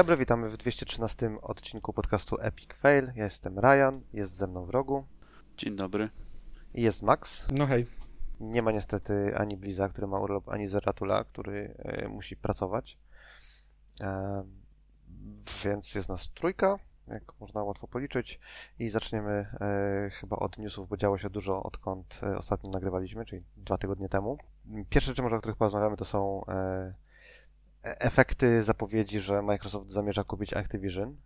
Dzień dobry, witamy w 213 odcinku podcastu Epic Fail. Ja jestem Ryan, jest ze mną w rogu. Dzień dobry. I jest Max. No hej. Nie ma niestety ani Bliza, który ma urlop, ani Zeratula, który e, musi pracować. E, więc jest nas trójka, jak można łatwo policzyć. I zaczniemy e, chyba od newsów, bo działo się dużo odkąd e, ostatnio nagrywaliśmy, czyli dwa tygodnie temu. Pierwsze rzeczy, może o których porozmawiamy, to są e, efekty zapowiedzi, że Microsoft zamierza kupić Activision.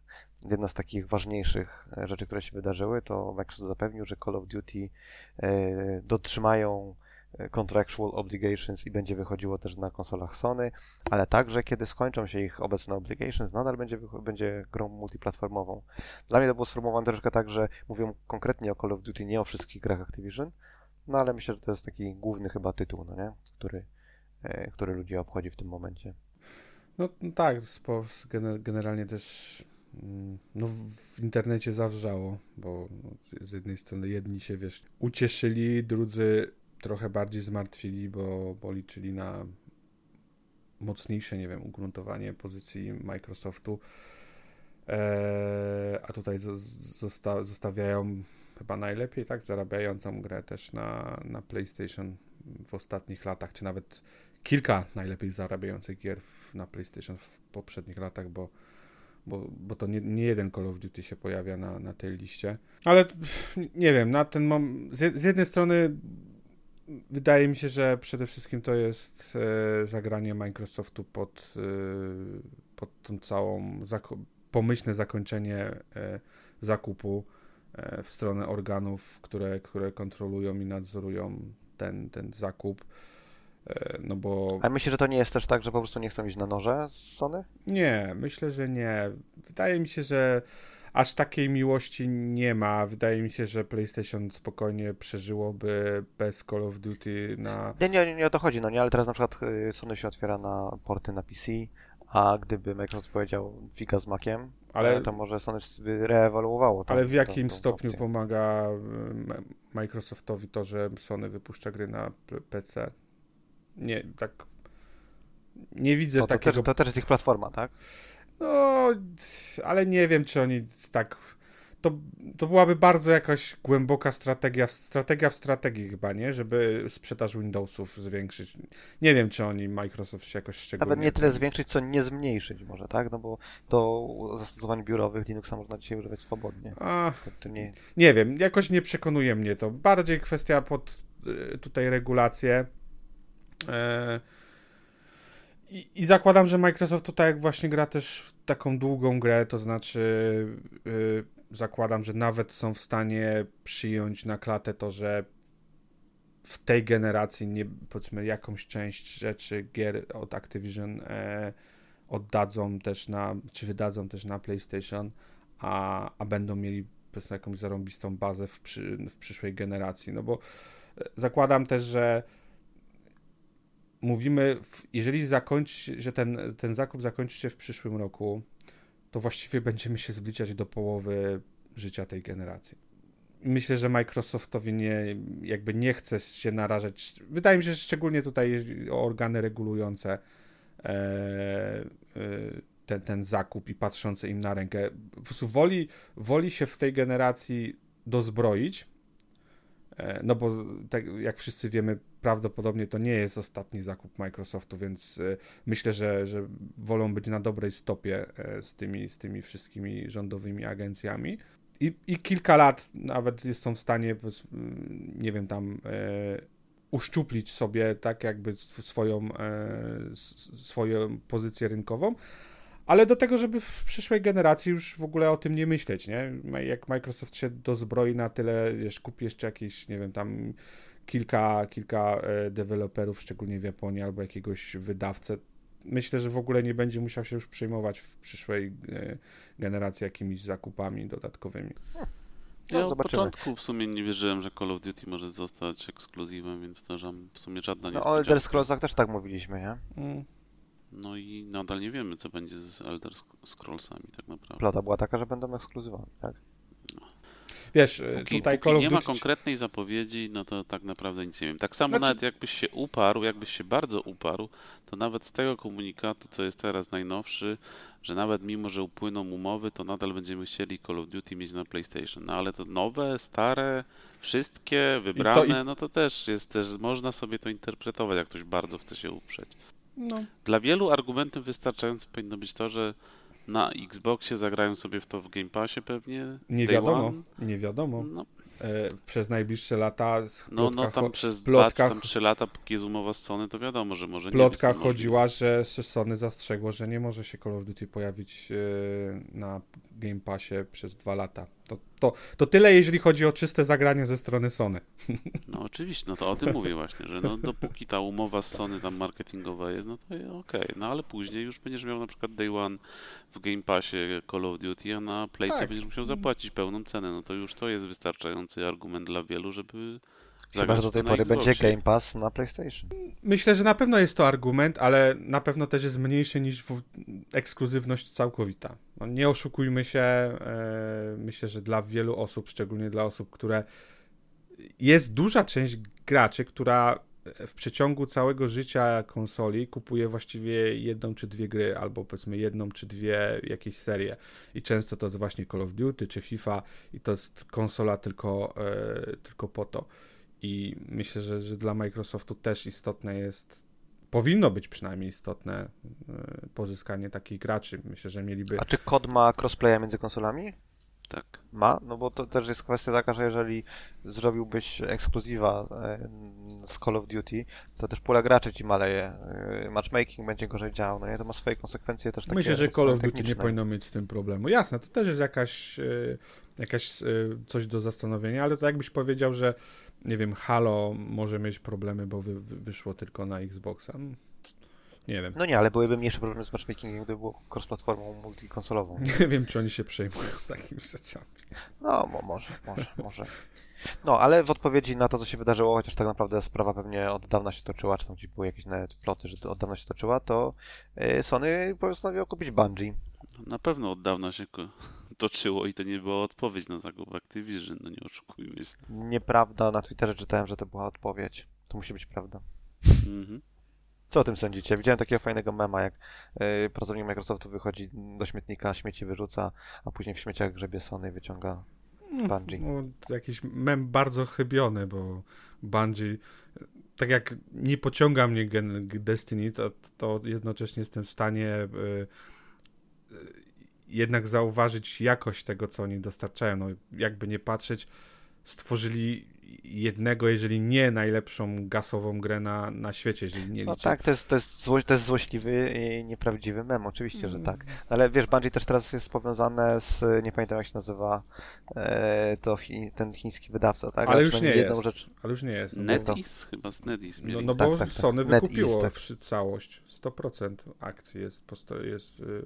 Jedna z takich ważniejszych e, rzeczy, które się wydarzyły, to Microsoft zapewnił, że Call of Duty e, dotrzymają e, contractual obligations i będzie wychodziło też na konsolach Sony, ale także kiedy skończą się ich obecne obligations, nadal będzie, będzie grą multiplatformową. Dla mnie to było sformułowane troszkę tak, że mówią konkretnie o Call of Duty, nie o wszystkich grach Activision, no ale myślę, że to jest taki główny chyba tytuł, no nie? Który, który ludzi obchodzi w tym momencie. No tak, generalnie też mm, no, w internecie zawrzało, bo z jednej strony jedni się, wiesz, ucieszyli, drudzy trochę bardziej zmartwili, bo, bo liczyli na mocniejsze, nie wiem, ugruntowanie pozycji Microsoftu, eee, a tutaj zosta zostawiają chyba najlepiej, tak, zarabiającą grę też na, na PlayStation w ostatnich latach, czy nawet kilka najlepiej zarabiających gier na PlayStation w poprzednich latach, bo, bo, bo to nie, nie jeden Call of Duty się pojawia na, na tej liście. Ale nie wiem, na ten z, z jednej strony wydaje mi się, że przede wszystkim to jest e, zagranie Microsoftu pod, e, pod tą całą zako pomyślne zakończenie e, zakupu e, w stronę organów, które, które kontrolują i nadzorują ten, ten zakup. E, no bo... A myślę, że to nie jest też tak, że po prostu nie chcą iść na noże z Sony? Nie, myślę, że nie. Wydaje mi się, że aż takiej miłości nie ma. Wydaje mi się, że PlayStation spokojnie przeżyłoby bez Call of Duty na... Nie, nie, nie o to chodzi, no nie, ale teraz na przykład y, Sony się otwiera na porty na PC, a gdyby Microsoft powiedział fika z Maciem, ale to może Sony by reewaluowało. ale w jakim stopniu opcję. pomaga Microsoftowi to, że Sony wypuszcza gry na PC? Nie, tak nie widzę to, takiego... To też, to też jest ich platforma, tak? No, ale nie wiem, czy oni tak... To, to byłaby bardzo jakaś głęboka strategia, strategia w strategii chyba, nie? Żeby sprzedaż Windowsów zwiększyć. Nie wiem, czy oni, Microsoft się jakoś szczególnie... Nawet nie tyle zwiększyć, co nie zmniejszyć może, tak? No bo do zastosowań biurowych Linuxa można dzisiaj używać swobodnie. A, nie... nie wiem, jakoś nie przekonuje mnie to. Bardziej kwestia pod y, tutaj regulacje I, I, zakładam, że Microsoft tutaj jak właśnie gra też w taką długą grę, to znaczy yy, zakładam, że nawet są w stanie przyjąć na klatę to, że w tej generacji nie, powiedzmy jakąś część rzeczy gier od Activision e, oddadzą też na, czy wydadzą też na PlayStation, a, a będą mieli powiedzmy jakąś zarąbistą bazę w, przy, w przyszłej generacji, no bo e, zakładam też, że mówimy, jeżeli zakończy, że ten, ten zakup zakończy się w przyszłym roku, to właściwie będziemy się zbliżać do połowy życia tej generacji. Myślę, że Microsoftowi nie, jakby nie chce się narażać. Wydaje mi się, że szczególnie tutaj organy regulujące e, e, ten, ten zakup i patrzące im na rękę. Po prostu woli, woli się w tej generacji dozbroić, no bo tak jak wszyscy wiemy, prawdopodobnie to nie jest ostatni zakup Microsoftu, więc e, myślę, że, że wolą być na dobrej stopie e, z tymi, z tymi wszystkimi rządowymi agencjami. I, I kilka lat nawet są w stanie, nie wiem, tam e, uszczuplić sobie tak jakby swoją, e, swoją pozycję rynkową, ale do tego, żeby w przyszłej generacji już w ogóle o tym nie myśleć, nie? Jak Microsoft się dozbroi na tyle, wiesz, kupi jeszcze jakieś, nie wiem, tam kilka, kilka e, deweloperów, szczególnie w Japonii, albo jakiegoś wydawcę. Myślę, że w ogóle nie będzie musiał się już przejmować w przyszłej e, generacji jakimiś zakupami dodatkowymi. No, ja od początku w sumie nie wierzyłem, że Call of Duty może zostać ekskluzywem, więc to że w sumie żadna nie No o Elder Scrollsach też tak mówiliśmy, nie? Mm. No i nadal nie wiemy, co będzie z Elder Scrollsami tak naprawdę. Plota była taka, że będą ekskluzywami, tak? wiesz, póki, tutaj póki nie ma konkretnej zapowiedzi, no to tak naprawdę nic nie wiem. Tak samo znaczy... nawet jakbyś się uparł, jakbyś się bardzo uparł, to nawet z tego komunikatu, co jest teraz najnowszy, że nawet mimo, że upłyną umowy, to nadal będziemy chcieli Call of Duty mieć na PlayStation. No ale to nowe, stare, wszystkie wybrane, to i... no to też jest, też można sobie to interpretować, jak ktoś bardzo chce się uprzeć. No. Dla wielu argumentem wystarczającym powinno być to, że na Xboxie zagrają sobie w to w Game Passie pewnie. Nie wiadomo, nie wiadomo. No. E, przez najbliższe lata. No, no tam przez plotkach, dwa czy tam trzy lata, póki jest umowa z Sony, to wiadomo, że może plotka nie chodziła, że Sony zastrzegło, że nie może się Call of Duty pojawić e, na Game Passie przez dwa lata. To, to, to tyle, jeżeli chodzi o czyste zagranie ze strony Sony. No oczywiście, no to o tym mówię właśnie, że no, dopóki ta umowa z Sony tam marketingowa jest, no to okej, okay. no ale później już będziesz miał na przykład Day One w Game Passie Call of Duty, a na Playce tak. będziesz musiał zapłacić pełną cenę, no to już to jest wystarczający argument dla wielu, żeby Chyba, że do tej pory będzie Game Pass na PlayStation. Myślę, że na pewno jest to argument, ale na pewno też jest mniejszy niż ekskluzywność całkowita. No, nie oszukujmy się, e, myślę, że dla wielu osób, szczególnie dla osób, które jest duża część graczy, która w przeciągu całego życia konsoli kupuje właściwie jedną czy dwie gry, albo powiedzmy jedną czy dwie jakieś serie. I często to jest właśnie Call of Duty czy FIFA, i to jest konsola tylko, e, tylko po to. I myślę, że, że dla Microsoftu też istotne jest, powinno być przynajmniej istotne e, pozyskanie takich graczy. Myślę, że mieliby. A czy kod ma crossplaya między konsolami? Tak. Ma? No bo to też jest kwestia taka, że jeżeli zrobiłbyś ekskluzywa e, z Call of Duty, to też pula graczy ci maleje. E, matchmaking będzie gorzej działał, no nie? To ma swoje konsekwencje też takie Myślę, że Call of Duty nie powinno mieć z tym problemu. Jasne, to też jest jakaś, jakaś coś do zastanowienia, ale to jakbyś powiedział, że nie wiem, Halo może mieć problemy, bo wy, wyszło tylko na Xboxa. Nie wiem. No nie, ale byłyby mniejsze problemy z matchmakingiem, gdyby było cross-platformą multikonsolową. Nie wiem, czy oni się przejmują takimi rzeczami. No, mo może, może, może. No, ale w odpowiedzi na to, co się wydarzyło, chociaż tak naprawdę sprawa pewnie od dawna się toczyła, czy tam gdzieś były jakieś nawet ploty, że od dawna się toczyła, to y, Sony postanowiło kupić Bungie. Na pewno od dawna się toczyło i to nie była odpowiedź na zakup Activision, no nie oszukujmy się. Nieprawda, na Twitterze czytałem, że to była odpowiedź. To musi być prawda. Mhm. Co o tym sądzicie? Widziałem takiego fajnego mema, jak yy, pracownik Microsoftu wychodzi do śmietnika, śmieci wyrzuca, a później w śmieciach grzebie Sony i wyciąga mm, Bungie. No, jakiś mem bardzo chybiony, bo Bungie tak jak nie pociąga mnie Destiny, to, to jednocześnie jestem w stanie yy, jednak zauważyć jakość tego, co oni dostarczają. No, jakby nie patrzeć, stworzyli jednego, jeżeli nie najlepszą gasową grę na, na świecie, jeżeli nie No tak, to jest, to, jest zło, to jest złośliwy i nieprawdziwy mem, oczywiście, że tak. Mm. Ale wiesz, Bungie też teraz jest powiązane z, nie pamiętam jak się nazywa, e, to chi, ten chiński wydawca, tak? Ale, już nie jest. Rzecz... Ale już nie jest. NetEase? Chyba z NetEase No, no bo tak, tak, tak. Sony wykupiło tak. całość. 100% akcji jest, jest y,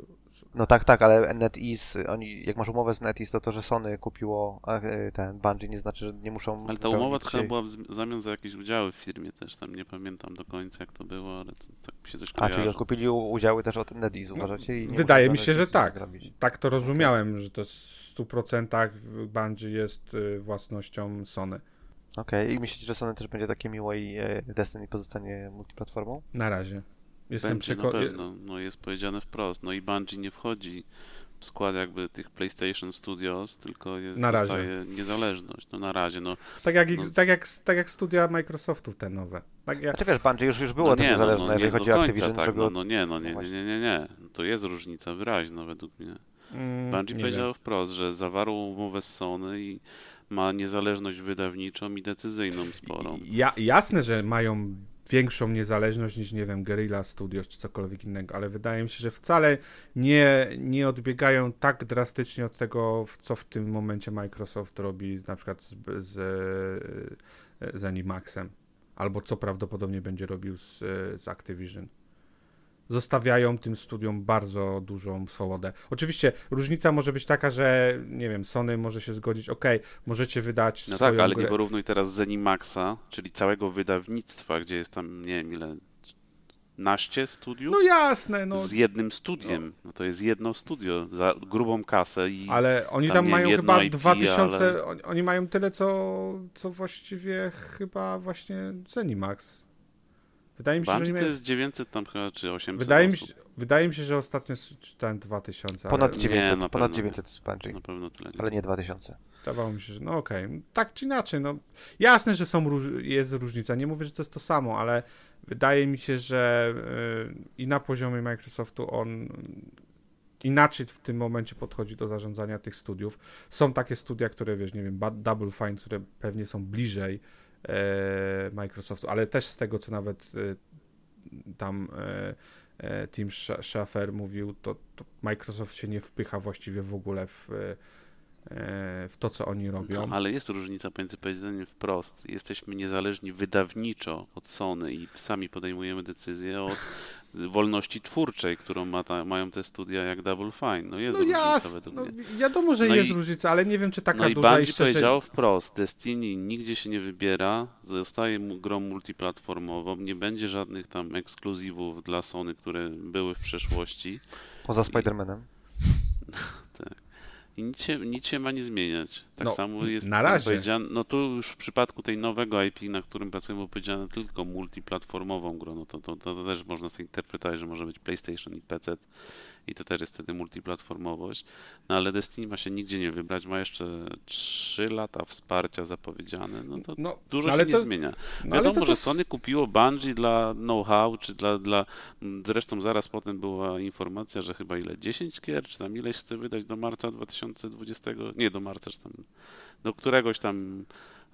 no tak, tak, ale NetEase, oni, jak masz umowę z NetEase, to to, że Sony kupiło e, ten Bungie, nie znaczy, że nie muszą... Ale ta umowa chyba była w zamian za jakieś udziały w firmie też, tam nie pamiętam do końca jak to było, ale to, tak mi się coś kojarzy. A, czyli kupili udziały też od NetEase, uważacie? Wydaje mi się, że tak. Zrobić. Tak to rozumiałem, że to w 100% Bungie jest y, własnością Sony. Okej, okay. i myślicie, że Sony też będzie takie miłe i e, Destiny pozostanie multiplatformą? Na razie. Jestem przekonany. No jest powiedziane wprost. No i Bungie nie wchodzi w skład jakby tych PlayStation Studios, tylko jest na razie. niezależność. No na razie, no. Tak jak, no, tak jak, tak jak studia Microsoftu te nowe. Tak jak... Znaczy wiesz, Bungie już, już było no nie, niezależne, no, no, jeżeli chodzi o Activision. Tak, żeby... no, no nie, no nie, nie, nie, nie, nie. To jest różnica wyraźna według mnie. Mm, Bungie powiedział wiem. wprost, że zawarł umowę z Sony i ma niezależność wydawniczą i decyzyjną sporą. Ja, jasne, że mają większą niezależność niż, nie wiem, Guerrilla Studios czy cokolwiek innego, ale wydaje mi się, że wcale nie, nie odbiegają tak drastycznie od tego, co w tym momencie Microsoft robi na przykład z, z, z Animaxem, albo co prawdopodobnie będzie robił z, z Activision zostawiają tym studiom bardzo dużą swobodę. Oczywiście różnica może być taka, że nie wiem, Sony może się zgodzić, ok, możecie wydać No tak, ale grę. nie porównuj teraz Zenimaxa, czyli całego wydawnictwa, gdzie jest tam, nie wiem ile, naście studiów. No jasne, no. Z jednym studiem. No. to jest jedno studio za grubą kasę i. Ale oni tam, tam mają chyba IP, 2000. Ale... Oni, oni mają tyle, co, co właściwie chyba właśnie Zenimax. Wydaje mi się, Bungie że nie to jest 900 tam chyba, czy 800 wydaje osób. Mi się, wydaje mi się, że ostatnio czytałem 2000. Ponad ale... 900, nie, ponad 900 jest Bungie. Na pewno tyle. Nie. Ale nie 2000. Wydawało mi się, że no okej. Okay. Tak czy inaczej, no jasne, że są róż... jest różnica. Nie mówię, że to jest to samo, ale wydaje mi się, że yy, i na poziomie Microsoftu on inaczej w tym momencie podchodzi do zarządzania tych studiów. Są takie studia, które wiesz, nie wiem, Double Fine, które pewnie są bliżej Microsoftu, ale też z tego, co nawet e, tam e, e Tim Schafer mówił, to, to, Microsoft się nie wpycha właściwie w ogóle w w to, co oni robią. No, ale jest różnica pomiędzy powiedzeniem wprost. Jesteśmy niezależni wydawniczo od Sony i sami podejmujemy decyzje od wolności twórczej, którą ma ta, mają te studia jak Double Fine. No jest no różnica jas, według no, mnie. Wiadomo, że no jest i, różnica, ale nie wiem, czy taka no duża i Bungie powiedział wprost, Destiny nigdzie się nie wybiera, zostaje grą multiplatformową, nie będzie żadnych tam ekskluzywów dla Sony, które były w przeszłości. Poza Spider-Manem. tak. I nic się, nic się ma nie zmieniać. Tak no, samo jest na razie. powiedziane. No tu już w przypadku tej nowego IP, na którym pracujemy, powiedziane tylko multiplatformową grą. No to, to, to, też można sobie interpretować, że może być PlayStation i PC i to też jest wtedy multiplatformowość. No ale Destiny ma się nigdzie nie wybrać, ma jeszcze 3 lata wsparcia zapowiedziane, no to no, dużo się to, nie zmienia. No, Wiadomo, to że Sony kupiło Bungie dla know-how, czy dla, dla... Zresztą zaraz potem była informacja, że chyba ile? 10 gier, czy tam ileś chce wydać do marca 2020, nie do marca, czy tam do któregoś tam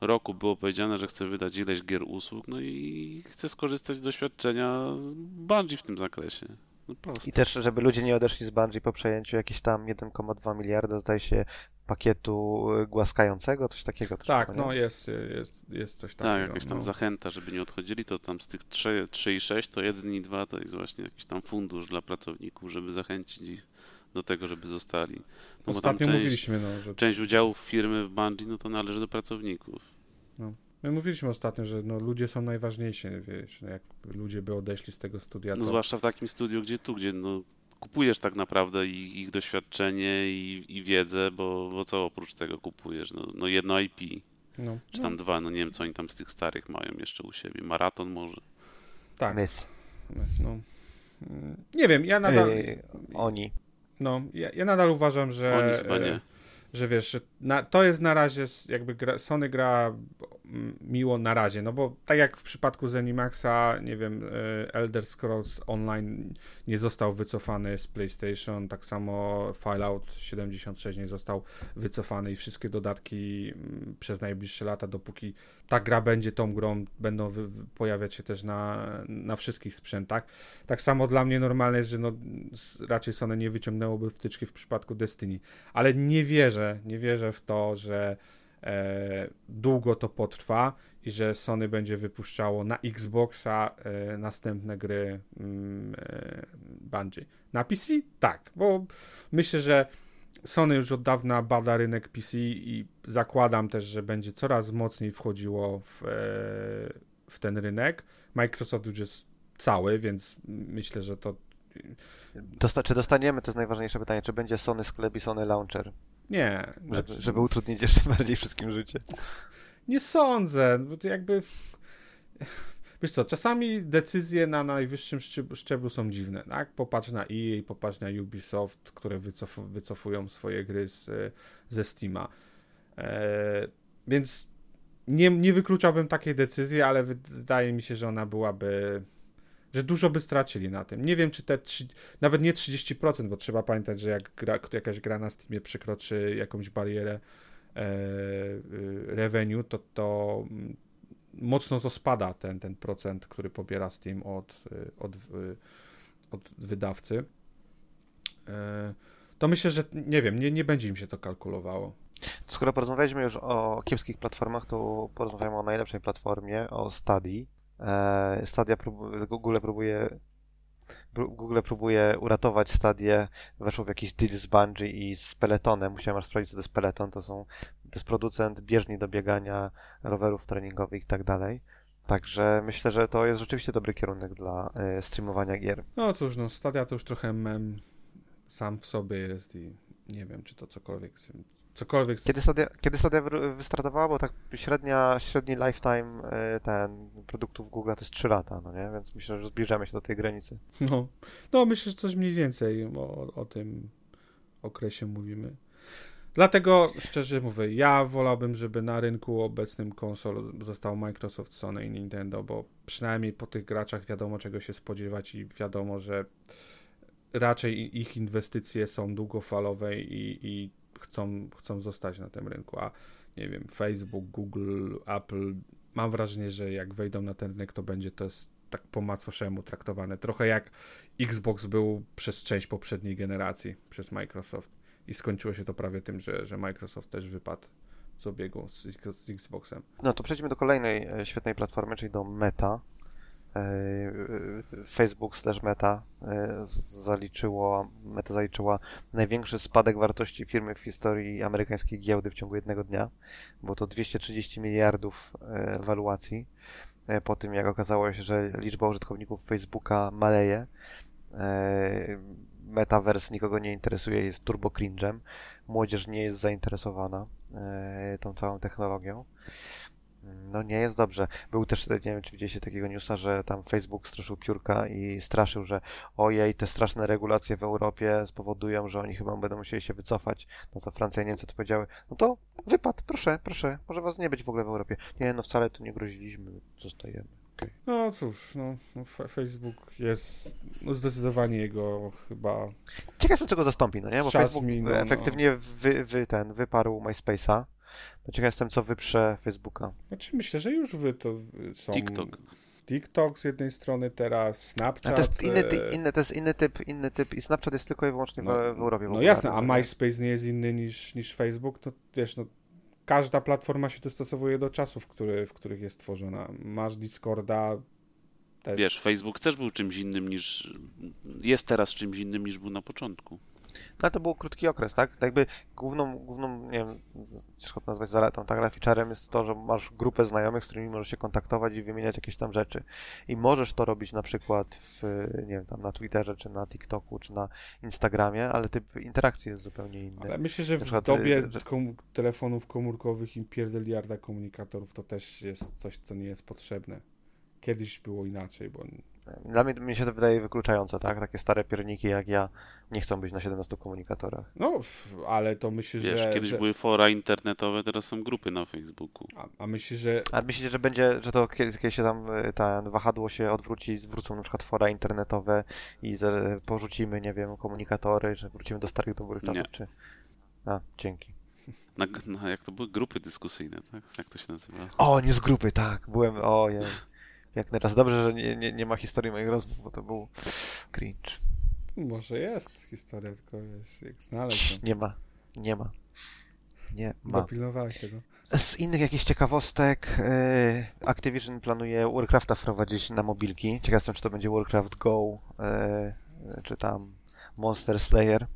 roku było powiedziane, że chce wydać ileś gier usług, no i chce skorzystać z doświadczenia Bungie w tym zakresie. No I też, żeby ludzie nie odeszli z Bungie po przejęciu jakieś tam 1,2 miliarda, zdaje się, pakietu y, głaskającego, coś takiego. tak, no jest, jest, jest coś tak, takiego. Tak, jakaś tam no. zachęta, żeby nie odchodzili, to tam z tych 3, 3 i 6, to 1 i 2 to jest właśnie jakiś tam fundusz dla pracowników, żeby zachęcić ich do tego, żeby zostali. No Ostatnio część, mówiliśmy, no, że... Część udziałów firmy w Bungie, no to należy do pracowników. No. My mówiliśmy ostatnio, że no, ludzie są najważniejsi, wiesz, no, jak ludzie by odeszli z tego studia. No, to... No zwłaszcza w takim studiu, gdzie tu, gdzie no, kupujesz tak naprawdę ich, ich doświadczenie i, i wiedzę, bo, bo co oprócz tego kupujesz? No, no jedno IP. No. Czy tam no. dwa, no nie wiem, co oni tam z tych starych mają jeszcze u siebie. Maraton może. Tak. Mys. No. Nie wiem, ja nadal... Yy, oni. No, ja, ja nadal uważam, że... Oni chyba nie że wiesz, że na, to jest na razie jakby gra, Sony gra miło na razie, no bo tak jak w przypadku Zenimaxa, nie wiem, e, Elder Scrolls Online nie został wycofany z PlayStation, tak samo Fallout 76 nie został wycofany i wszystkie dodatki przez najbliższe lata, dopóki ta gra będzie tą grą, będą pojawiać się też na, na wszystkich sprzętach. Tak samo dla mnie normalne jest, że no, raczej Sony nie wyciągnęłoby wtyczki w przypadku Destiny, ale nie wierzę, nie wierzę w to, że e, długo to potrwa i że Sony będzie wypuszczało na Xboxa e, następne gry mm, e, Bungie. Na PC? Tak, bo myślę, że Sony już od dawna bada rynek PC i zakładam też, że będzie coraz mocniej wchodziło w, e, w ten rynek. Microsoft już jest cały, więc myślę, że to. Dosta czy dostaniemy, to jest najważniejsze pytanie, czy będzie Sony sklep i Sony Launcher? Nie. Żeby, znaczy... żeby utrudnić jeszcze bardziej wszystkim życie. Nie sądzę, bo to jakby. Wiesz co, czasami decyzje na najwyższym szczeblu są dziwne, tak? Popatrz na EA, popatrz na Ubisoft, które wycof wycofują swoje gry z, ze Steama. E, więc nie, nie wykluczałbym takiej decyzji, ale wydaje mi się, że ona byłaby że dużo by stracili na tym. Nie wiem, czy te, nawet nie 30%, bo trzeba pamiętać, że jak gra, jakaś gra na Steamie przekroczy jakąś barierę e, y, revenue, to, to mocno to spada ten, ten procent, który pobiera Steam od, y, od, y, od wydawcy. E, to myślę, że nie wiem, nie, nie będzie im się to kalkulowało. Skoro porozmawialiśmy już o kiepskich platformach, to porozmawiamy o najlepszej platformie, o Stadii. Stadia prób- Google próbuje Google próbuje uratować Stadię, weszło w jakiś deal z Bungie i z Peletonem. Musiałem aż sprawdzić, co to jest Peloton. To, są, to jest producent bieżni do biegania, rowerów treningowych i tak dalej. Także myślę, że to jest rzeczywiście dobry kierunek dla y, streamowania gier. No cóż, no Stadia to już trochę mem sam w sobie jest i nie wiem, czy to cokolwiek cokolwiek. Kiedy Stadia, kiedy Stadia wystartowała, bo tak średnia, średni lifetime y, ten produktów Google to jest 3 lata, no nie? Więc myślę, że zbliżamy się do tej granicy. No, no myślę, że coś mniej więcej o, o tym okresie mówimy. Dlatego szczerze mówię, ja wolałbym, żeby na rynku obecnym konsol został Microsoft, Sony i Nintendo, bo przynajmniej po tych graczach wiadomo czego się spodziewać i wiadomo, że raczej ich inwestycje są długofalowe i, i chcą, chcą zostać na tym rynku, a nie wiem, Facebook, Google, Apple, mam wrażenie, że jak wejdą na ten rynek, to będzie to tak po macoszemu traktowane. Trochę jak Xbox był przez część poprzedniej generacji, przez Microsoft. I skończyło się to prawie tym, że, że Microsoft też wypadł z obiegu z, z Xboxem. No to przejdźmy do kolejnej e, świetnej platformy, czyli do Meta. E, e, Facebook slash Meta zaliczyło, Meta zaliczyła największy spadek wartości firmy w historii amerykańskiej giełdy w ciągu jednego dnia. Było to 230 miliardów waluacji. Po tym, jak okazało się, że liczba użytkowników Facebooka maleje, Metaverse nikogo nie interesuje, jest turbo cringe'em. Młodzież nie jest zainteresowana tą całą technologią. No nie jest dobrze. Był też, nie wiem czy widzieliście takiego newsa, że tam Facebook straszył piórka i straszył, że ojej, te straszne regulacje w Europie spowodują, że oni chyba będą musieli się wycofać. No co Francja i Niemcy to powiedziały, no to wypad, proszę, proszę, może was nie być w ogóle w Europie. Nie, no wcale tu nie groziliśmy, zostajemy. Okay. No cóż, no, no Facebook jest no zdecydowanie jego chyba. Ciekaw jestem, czego zastąpi, no nie? Bo Facebook no, efektywnie wy, wy, ten, wyparł MySpace'a. No ciekaw jestem, co wyprze Facebooka. Znaczy myślę, że już wy to są... TikTok. TikTok z jednej strony teraz, Snapchat. A to jest inny, ty, inny, to jest inny typ, inny typ i Snapchat jest tylko i wyłącznie no, w, Europie. No jasne, a MySpace nie jest inny niż, niż Facebook, to wiesz, no każda platforma się dostosowuje do czasów, który, w których jest tworzona. Masz Discorda, też. Wiesz, Facebook też był czymś innym niż. Jest teraz czymś innym niż był na początku. No to był krótki okres, tak? tak jakby główną, główną, nie wiem, ciężko to nazwać zaletą, tak? Ale featurem jest to, że masz grupę znajomych, z którymi możesz się kontaktować i wymieniać jakieś tam rzeczy. I możesz to robić na przykład w, nie wiem, tam na Twitterze, czy na TikToku, czy na Instagramie, ale typ interakcji jest zupełnie inny. Ale myślę, że w dobie że... kom telefonów komórkowych i pierdeliarda komunikatorów to też jest coś, co nie jest potrzebne. Kiedyś było inaczej, bo dla mnie mi się to wydaje wykluczające, tak? Takie stare pierniki jak ja nie chcą być na 17 komunikatorach. No, ale to myślę, Wiesz, że... kiedyś że... były fora internetowe, teraz są grupy na Facebooku. A, a myślisz, że... A myślicie, że będzie, że to kiedy, kiedy się tam y, ten wahadło się odwróci, zwrócą na przykład fora internetowe i z, porzucimy, nie wiem, komunikatory, że wrócimy do starych dobrych czasów, nie. czy... A, dzięki. Na, na, jak to były grupy dyskusyjne, tak? Jak to się nazywa? O, nie z grupy, tak. Byłem, ojej jak teraz. Dobrze, że nie, nie, nie ma historii moich rozmów, bo to był cringe. Może jest historia, tylko jest jak znaleźć. Nie ma, nie ma. Nie ma. Dopilnowałeś tego. Z innych jakichś ciekawostek yy, Activision planuje Warcrafta wprowadzić na mobilki. Ciekaw jestem, czy to będzie Warcraft Go, yy, czy tam Monster Slayer,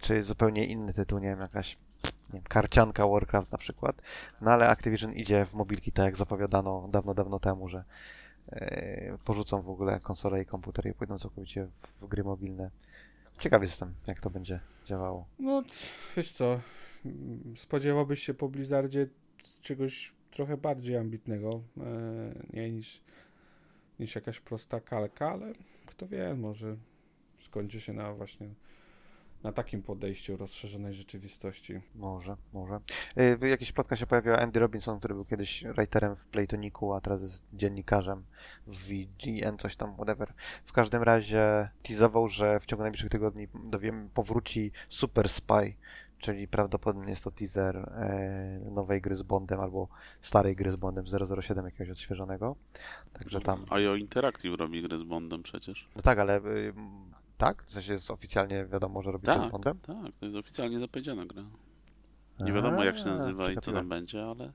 czy zupełnie inny tytuł, nie wiem, jakaś nie wiem, karcianka Warcraft na przykład. No ale Activision idzie w mobilki, tak jak zapowiadano dawno, dawno temu, że e, porzucą w ogóle konsole i komputery i pójdą całkowicie w, gry mobilne. Ciekaw jestem, jak to będzie działało. No, wiesz co, spodziewałbyś się po Blizzardzie czegoś trochę bardziej ambitnego, e, nie niż, niż jakaś prosta kalka, ale kto wie, może skończy się na właśnie na takim podejściu rozszerzonej rzeczywistości. Może, może. Yy, jakiś plotka się pojawiła Andy Robinson, który był kiedyś writerem w Playtoniku, a teraz jest dziennikarzem w VGN, coś tam, whatever. W każdym razie teasował, że w ciągu najbliższych tygodni dowiem, powróci Super Spy, czyli prawdopodobnie jest to teaser e, nowej gry z Bondem albo starej gry z Bondem 007 jakiegoś odświeżonego. Także tam... A o Interactive robi grę z Bondem przecież. No tak, ale y, tak? W sensie jest oficjalnie wiadomo, że robi tak, z Bondem? Tak, to jest oficjalnie zapowiedziana gra. Nie wiadomo jak się nazywa i co tam będzie, ale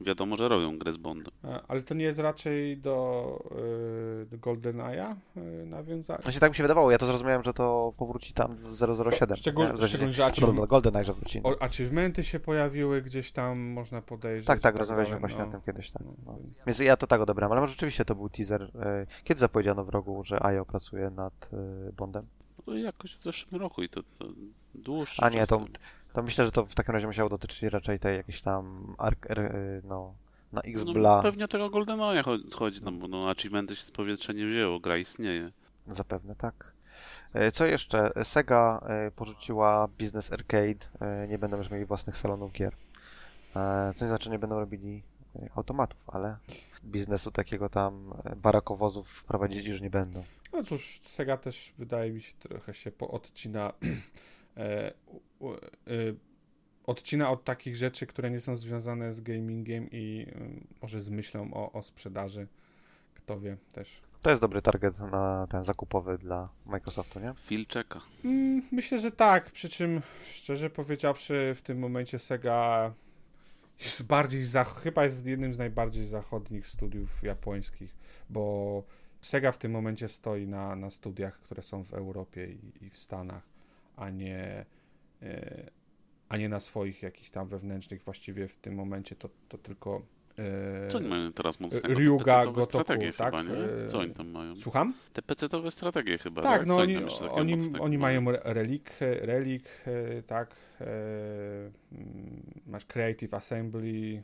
wiadomo, że robią grę z Bondem. Ale to nie jest raczej do, do GoldenEye'a yy, nawiązanie? Właśnie tak mi się wydawało, ja to zrozumiałem, że to powróci tam w 007. Szczegól, nie? W sensie, szczególnie, że do GoldenEye, że wróci. o, achievementy się pojawiły gdzieś tam, można podejrzeć. Tak, tak, i rozmawialiśmy dalej, właśnie no. o tym kiedyś. Tak. No, No. więc- ja to tak odebrałem, ale może rzeczywiście to był teaser. e, Kiedy zapowiedziano w rogu, że IO pracuje nad e, Bondem? No, jakoś w zeszłym roku i to, to dłuższy A nie, czas to. To myślę, że to w takim razie musiało dotyczyć raczej tej jakiejś tam ark, e, no, na No, X-Bla pewnie tego GoldenEye cho- chodzi, no bo no, achievementy się z powietrza nie wzięło, gra istnieje. zapewne, tak. E, Co jeszcze? Sega e, porzuciła Business Arcade, e, nie będą już mieli własnych salonów gier. Co nie znaczy, nie będą robili automatów, ale biznesu takiego tam barakowozów prowadzić już nie będą. No cóż, Sega też wydaje mi się trochę się poodcina odcina od takich rzeczy, które nie są związane z gamingiem i e, może z myślą o, o sprzedaży. Kto wie też. To jest dobry target na ten zakupowy dla Microsoftu, nie? Phil czeka. Mm, Myślę, że tak, przy czym szczerze powiedziawszy w tym momencie Sega jest bardziej, zach- chyba jest jednym z najbardziej zachodnich studiów japońskich, bo Sega w tym momencie stoi na, na studiach, które są w Europie i, i w Stanach, a nie, e, a nie na swoich jakichś tam wewnętrznych, właściwie w tym momencie to, to tylko... e, Co oni mają teraz mocnego? Ryuga, Te Gotoku, strategie tak? chyba, nie? E, Co oni tam mają? Słucham? Te PC-towe strategie chyba, Tak, tak? no Co oni, oni, mocnego oni mają re- relik, relik tak, mm, masz Creative Assembly,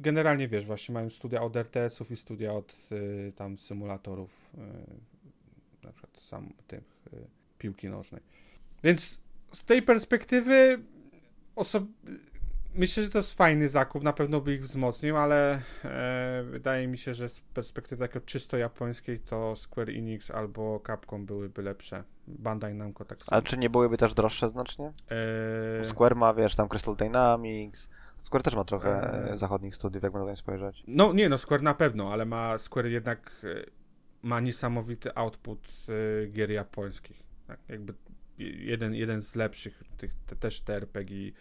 generalnie wiesz, właśnie mają studia od RTS-ów i studia od tam symulatorów, na przykład sam tych piłki nożnej. Więc z tej perspektywy osob... Myślę, że to jest fajny zakup, na pewno by ich wzmocnił, ale e, wydaje mi się, że z perspektywy takiego czysto japońskiej to Square Enix albo Capcom byłyby lepsze. Bandai Namco tak samo. A czy nie byłyby też droższe znacznie? E, Square ma, wiesz, tam Crystal Dynamics. Square też ma trochę e, zachodnich studiów, jak można spojrzeć. No nie, no Square na pewno, ale ma Square jednak e, ma niesamowity output e, gier japońskich. Tak, jakby jeden, jeden z lepszych, tych, te, też te RPG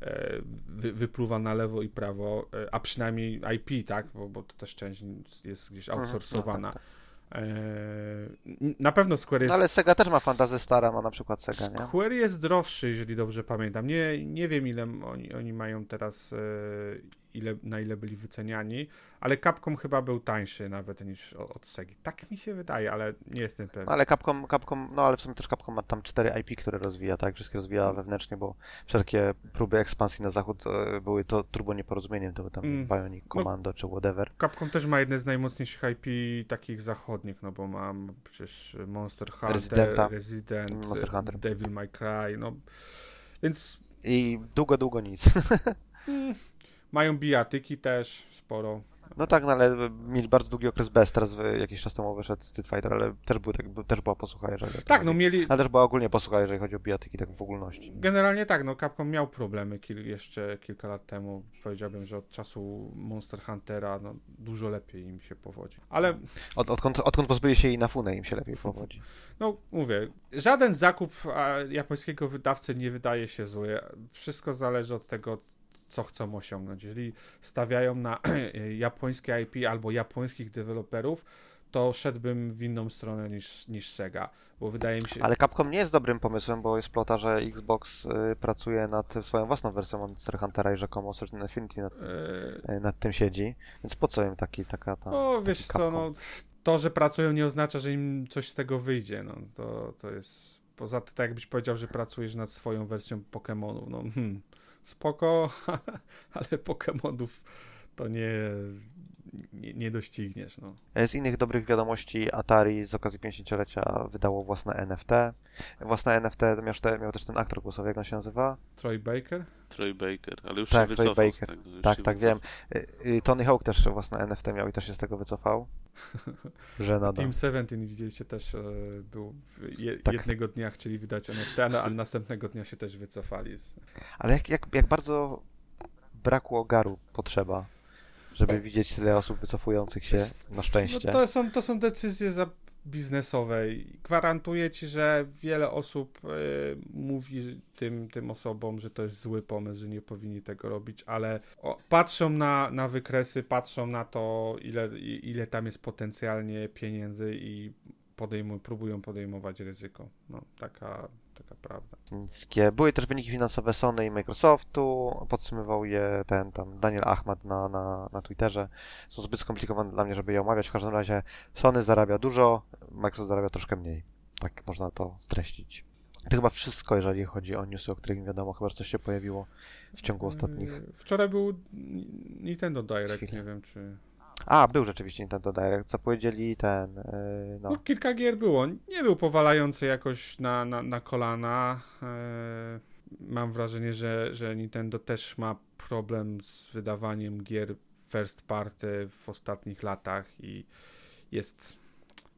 e, wy, wypluwa na lewo i prawo, e, a przynajmniej IP, tak, bo, bo to też część jest gdzieś Mhm, outsourcowana. no tak, E, na pewno Square jest No ale Sega też ma fantazy stara, ma na przykład Sega, nie? Square jest droższy, jeżeli dobrze pamiętam. Nie, nie wiem, ile oni, oni mają teraz, ile, na ile byli wyceniani, ale Capcom chyba był tańszy nawet niż od Segi. Tak mi się wydaje, ale nie jestem pewien. No, ale Capcom, Capcom, no ale w sumie też Capcom ma tam cztery IP, które rozwija, tak? Wszystkie rozwija wewnętrznie, bo wszelkie próby ekspansji na zachód e, były to turbo nieporozumieniem, to był tam Mm. Bionic Commando czy whatever. Capcom też ma jedne z najmocniejszych IP takich zachodnich, no bo mam przecież Monster Hunter, Residenta. Resident, Monster Hunter. Devil May Cry, no więc I długo, długo nic. mają bijatyki też sporo. No tak, no ale mieli bardzo długi okres bez, teraz jakiś czas temu wyszedł Street Fighter, ale też, był, tak, też była posłucha, jeżeli Tak, chodzi. no mieli, Ale też była ogólnie posłucha, jeżeli chodzi o bijatyki, tak w ogólności. Generalnie tak, no Capcom miał problemy kil, jeszcze kilka lat temu. Powiedziałbym, że od czasu Monster Huntera no, dużo lepiej im się powodzi. Ale Od, odkąd, odkąd pozbyli się jej na funę, im się lepiej powodzi. no mówię, żaden zakup japońskiego wydawcy nie wydaje się zły. Wszystko zależy od tego, co chcą osiągnąć. Jeżeli stawiają na japońskie IP albo japońskich deweloperów, to szedłbym w inną stronę niż, niż Sega, bo wydaje mi się... Ale Capcom nie jest dobrym pomysłem, bo jest plota, że Xbox y, pracuje nad swoją własną wersją Monster Huntera i rzekomo Certain Affinity nad, e, y, nad tym siedzi. Więc po co im taki, taka ta... No wiesz co, Capcom? no to, że pracują nie oznacza, że im coś z tego wyjdzie, no to, to jest, poza tym tak jakbyś powiedział, że pracujesz nad swoją wersją Pokémonów, no hmm, spoko, ale Pokémonów to nie, nie, nie dościgniesz, no. Z innych dobrych wiadomości Atari z okazji 50-lecia wydało własne NFT. Własne NFT miał, te, miał też ten aktor głosowy, jak on się nazywa? Troy Baker? Troy Baker, ale już Tak, się Troy wycofał Baker. z tego. już Tak, się tak, wycofał. wiem. Y, y, Tony Hawk też własne NFT miał i też się z tego wycofał. Że nada. Team 17 widzieliście też e, był je, Tak. jednego dnia chcieli wydać NFT, ale, ale następnego dnia się też wycofali. Z, Ale jak, jak, jak bardzo brakło ogaru potrzeba, żeby widzieć tyle osób wycofujących się na szczęście. No to, są, to są decyzje za, biznesowej. Gwarantuję ci, że wiele osób y, mówi tym, tym osobom, że to jest zły pomysł, że nie powinni tego robić, ale o, patrzą na, na wykresy, patrzą na to, ile, ile tam jest potencjalnie pieniędzy i próbują podejmować ryzyko. No, taka, taka prawda. Niskie. Były też wyniki finansowe Sony i Microsoftu, podsumował je ten tam Daniel Ahmad na, na, na Twitterze. Są zbyt skomplikowane dla mnie, żeby je omawiać. W każdym razie Sony zarabia dużo, Microsoft zarabia troszkę mniej. Tak można to streścić. To chyba wszystko, jeżeli chodzi o newsy, o których nie wiadomo. Chyba coś się pojawiło w ciągu ostatnich. Yy, Wczoraj był Nintendo Direct, Chwilę. nie wiem czy... A, był rzeczywiście Nintendo Direct. Zapowiedzieli ten. Yy, No, no. kilka gier było. Nie był powalający jakoś na, na, na kolana. Eee, mam wrażenie, że, że Nintendo też ma problem z wydawaniem gier first party w ostatnich latach i jest.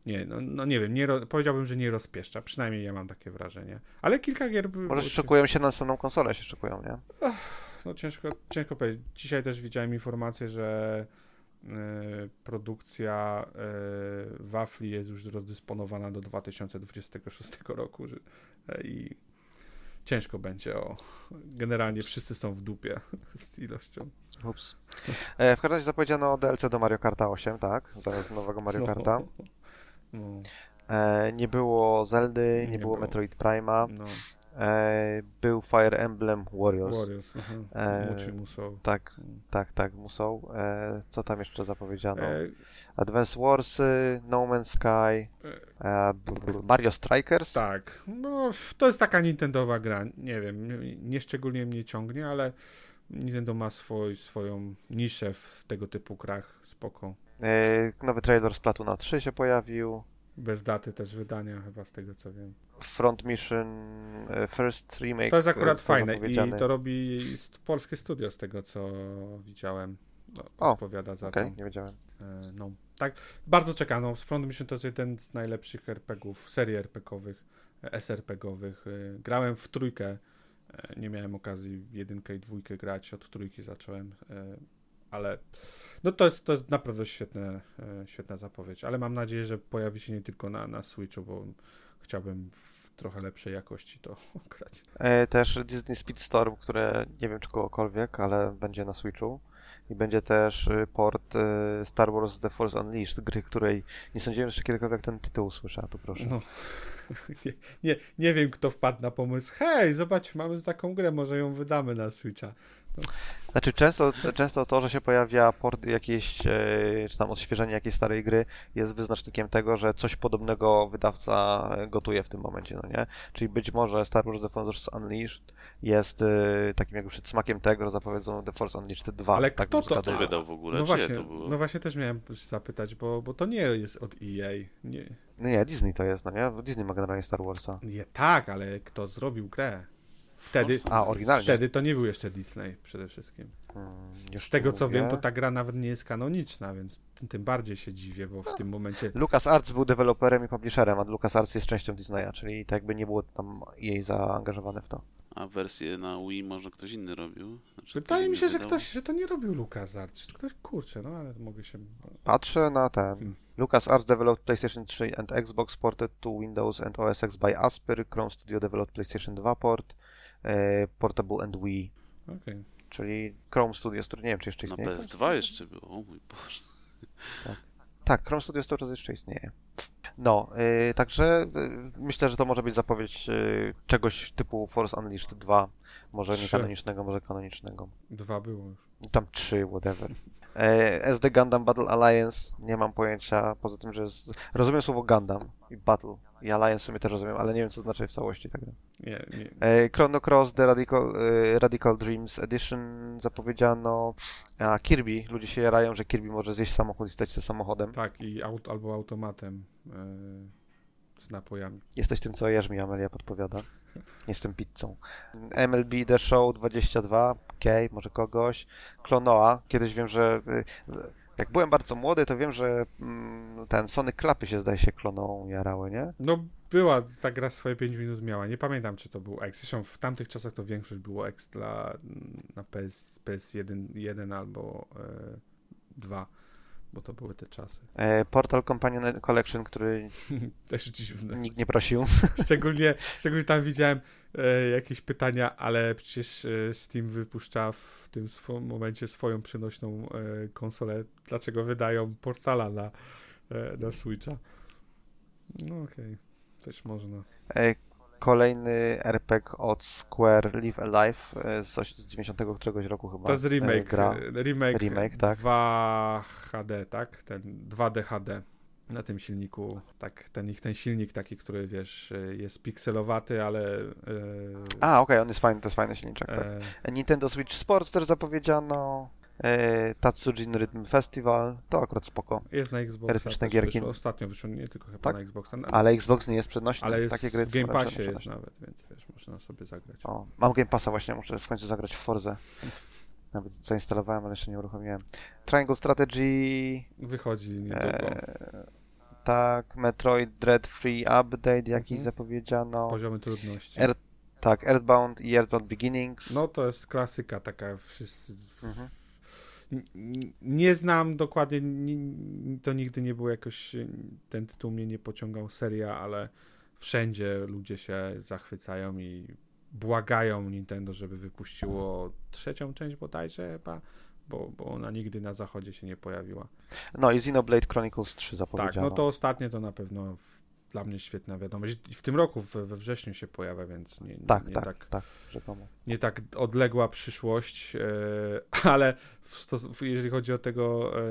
Nie, no, no nie wiem, nie powiedziałbym, że nie rozpieszcza. Przynajmniej ja mam takie wrażenie. Ale kilka gier było. Może szykują się na następną konsolę, się szykują, nie? No ciężko, ciężko powiedzieć. Dzisiaj też widziałem informację, że produkcja e, wafli jest już rozdysponowana do 2026 roku że, e, i ciężko będzie o... Generalnie wszyscy są w dupie z ilością. Ups. E, w każdym razie zapowiedziano DLC do Mario Karta 8, tak? Zaraz nowego Mario Karta. No, E, nie było Zeldy, nie, Nie było było. Metroid Prima. no, E, był Fire Emblem Warriors. Warriors. E, Muci Musou. Tak, tak, tak, muszą. E, co tam jeszcze zapowiedziano? E, Advance Wars, No Man's Sky, e, Mario Strikers. tak, no to jest taka Nintendowa gra, nie wiem, nie, nie szczególnie mnie ciągnie, ale Nintendo ma swój, swoją niszę w tego typu grach, spoko. E, nowy trailer z Platuna 3 się pojawił. Bez daty też wydania, chyba z tego co wiem. Front Mission e, First Remake. To jest akurat został fajne i to robi polskie studio z tego co widziałem. O, odpowiada za Okej, to. nie wiedziałem. E, No, tak, bardzo czekano. Front Mission to jest jeden z najlepszych RPGów, serii RPGowych, e, SRPGowych. E, Grałem w trójkę, e, nie miałem okazji jedynkę i dwójkę grać, od trójki zacząłem, e, ale no to jest, to jest naprawdę świetne, e, świetna zapowiedź, ale mam nadzieję, że pojawi się nie tylko na, na Switchu, bo chciałbym w trochę lepszej jakości to grać. E, też Disney Speedstorm, które nie wiem czy kogokolwiek, ale będzie na Switchu. I będzie też y, port y, Star Wars The Force Unleashed, gry, której nie sądziłem jeszcze kiedykolwiek ten tytuł słyszę, a tu proszę. No, nie, nie, nie wiem, kto wpadł na pomysł. Hej, zobacz, mamy taką grę, może ją wydamy na Switcha. Znaczy często, często to, że się pojawia port jakiejś, e, czy tam odświeżenie jakiejś starej gry jest wyznacznikiem tego, że coś podobnego wydawca e, gotuje w tym momencie, no nie? Czyli być może Star Wars The Force Unleashed jest e, takim jakby przedsmakiem tego, że zapowiedzą The Force Unleashed 2. Ale tak kto to- wydał w ogóle? No właśnie, to było? no właśnie też miałem zapytać, bo, bo to nie jest od EA. Nie, No nie, Disney to jest, no nie? Disney ma generalnie Star Warsa. nie tak, ale kto zrobił grę? Wtedy, A, oryginalnie. wtedy to nie był jeszcze Disney przede wszystkim. Hmm, Z tego co wiem, to ta gra nawet nie jest kanoniczna, więc tym, tym bardziej się dziwię, bo w tym momencie LucasArts był deweloperem i publisherem, a LucasArts jest częścią Disneya, czyli tak jakby nie było tam jej zaangażowane w to. A wersję na Wii może ktoś inny robił? Znaczy, wydaje mi się, że ktoś, że to nie robił LucasArts. Ktoś, kurczę, no ale mogę się... Patrzę na ten. Hmm. LucasArts developed PlayStation 3 and Xbox ported to Windows and OS X by Asper. Chrome Studio developed PlayStation 2 port, Portable and Wii. Okej. Czyli Chrome Studio, który nie wiem, czy jeszcze Na istnieje. PS2 jeszcze było, o mój Boże. Tak, Chrome Studio cały czas jeszcze istnieje. No, y, także y, myślę, że to może być zapowiedź y, czegoś typu Force Unleashed 2. Może nie Trzy. kanonicznego, może kanonicznego. Dwa było już. Tam 3, whatever. E, SD Gundam Battle Alliance, nie mam pojęcia, poza tym, że jest... rozumiem słowo Gundam i Battle i Alliance sobie też rozumiem, ale nie wiem, co znaczy w całości tak. Nie, nie. E, Chrono Cross The Radical, e, Radical Dreams Edition zapowiedziano, a Kirby, ludzie się jarają, że Kirby może zjeść samochód i stać się samochodem. Tak, i aut, albo automatem e, z napojami. Jesteś tym, co jesz mi, Amelia podpowiada. Jestem pizzą. MLB The Show 22, okej, może kogoś. Klonoa, kiedyś wiem, że y, jak byłem bardzo młody, to wiem, że mm, ten Sony klapy się zdaje się kloną jarały, nie? No była, ta gra swoje 5 minut miała. Nie pamiętam, czy to był X. Zresztą w tamtych czasach to większość było X dla, na PS, PS1 1 albo e, 2. bo to były te czasy. E, Portal Companion Collection, który Też dziwne. nikt nie prosił. Szczególnie, szczególnie tam widziałem e, jakieś pytania, ale przecież e, Steam wypuszcza w tym swym momencie swoją przenośną e, konsolę. Dlaczego wydają Portala na, e, na Switcha? No okej, też można. Kolejny RPG od Square Live Alive e, z, z 90 któregoś roku chyba. To jest e, remake, Gra. remake, Remake, tak. 2 HD, tak? Ten 2D HD na tym silniku. Tak, ten ich ten silnik taki, który wiesz, e, jest pikselowaty, ale. E, A, okej, on jest fajny, to jest fajny silniczek. Tak. e, Nintendo Switch Sports też zapowiedziano. E, Tatsujin Rhythm Festival, to akurat spoko. jest na Xboxa. Erotyczne też gierki. Wyszło, ostatnio wyszło, nie tylko chyba Tak? na Xboxa. na- Ale Xbox nie jest przenośny. ale jest Takie gry w Game Passie jest nawet, więc wiesz, można sobie zagrać. O, mam Game Passa właśnie, muszę w końcu zagrać w Forze. Nawet zainstalowałem, ale jeszcze nie uruchomiłem. Triangle Strategy, Wychodzi niedługo. e, tak, Metroid Dread Free Update jakiś Mhm. zapowiedziano. Poziomy trudności. Er- Tak, Earthbound i Earthbound Beginnings. No to jest klasyka taka, wszyscy... Mhm. Nie znam dokładnie, ni- to nigdy nie było jakoś, ten tytuł mnie nie pociągał seria, ale wszędzie ludzie się zachwycają i błagają Nintendo, żeby wypuściło trzecią część bodajże chyba, bo, bo ona nigdy na zachodzie się nie pojawiła. No i Xenoblade Chronicles 3 Tak, zapowiedziano. no to ostatnie to na pewno dla mnie świetna wiadomość. I W tym roku, we, wrześniu się pojawia, więc nie, Tak, nie tak, tak tak, rzekomo. nie tak odległa przyszłość, e, ale stos- jeżeli chodzi o tego, e,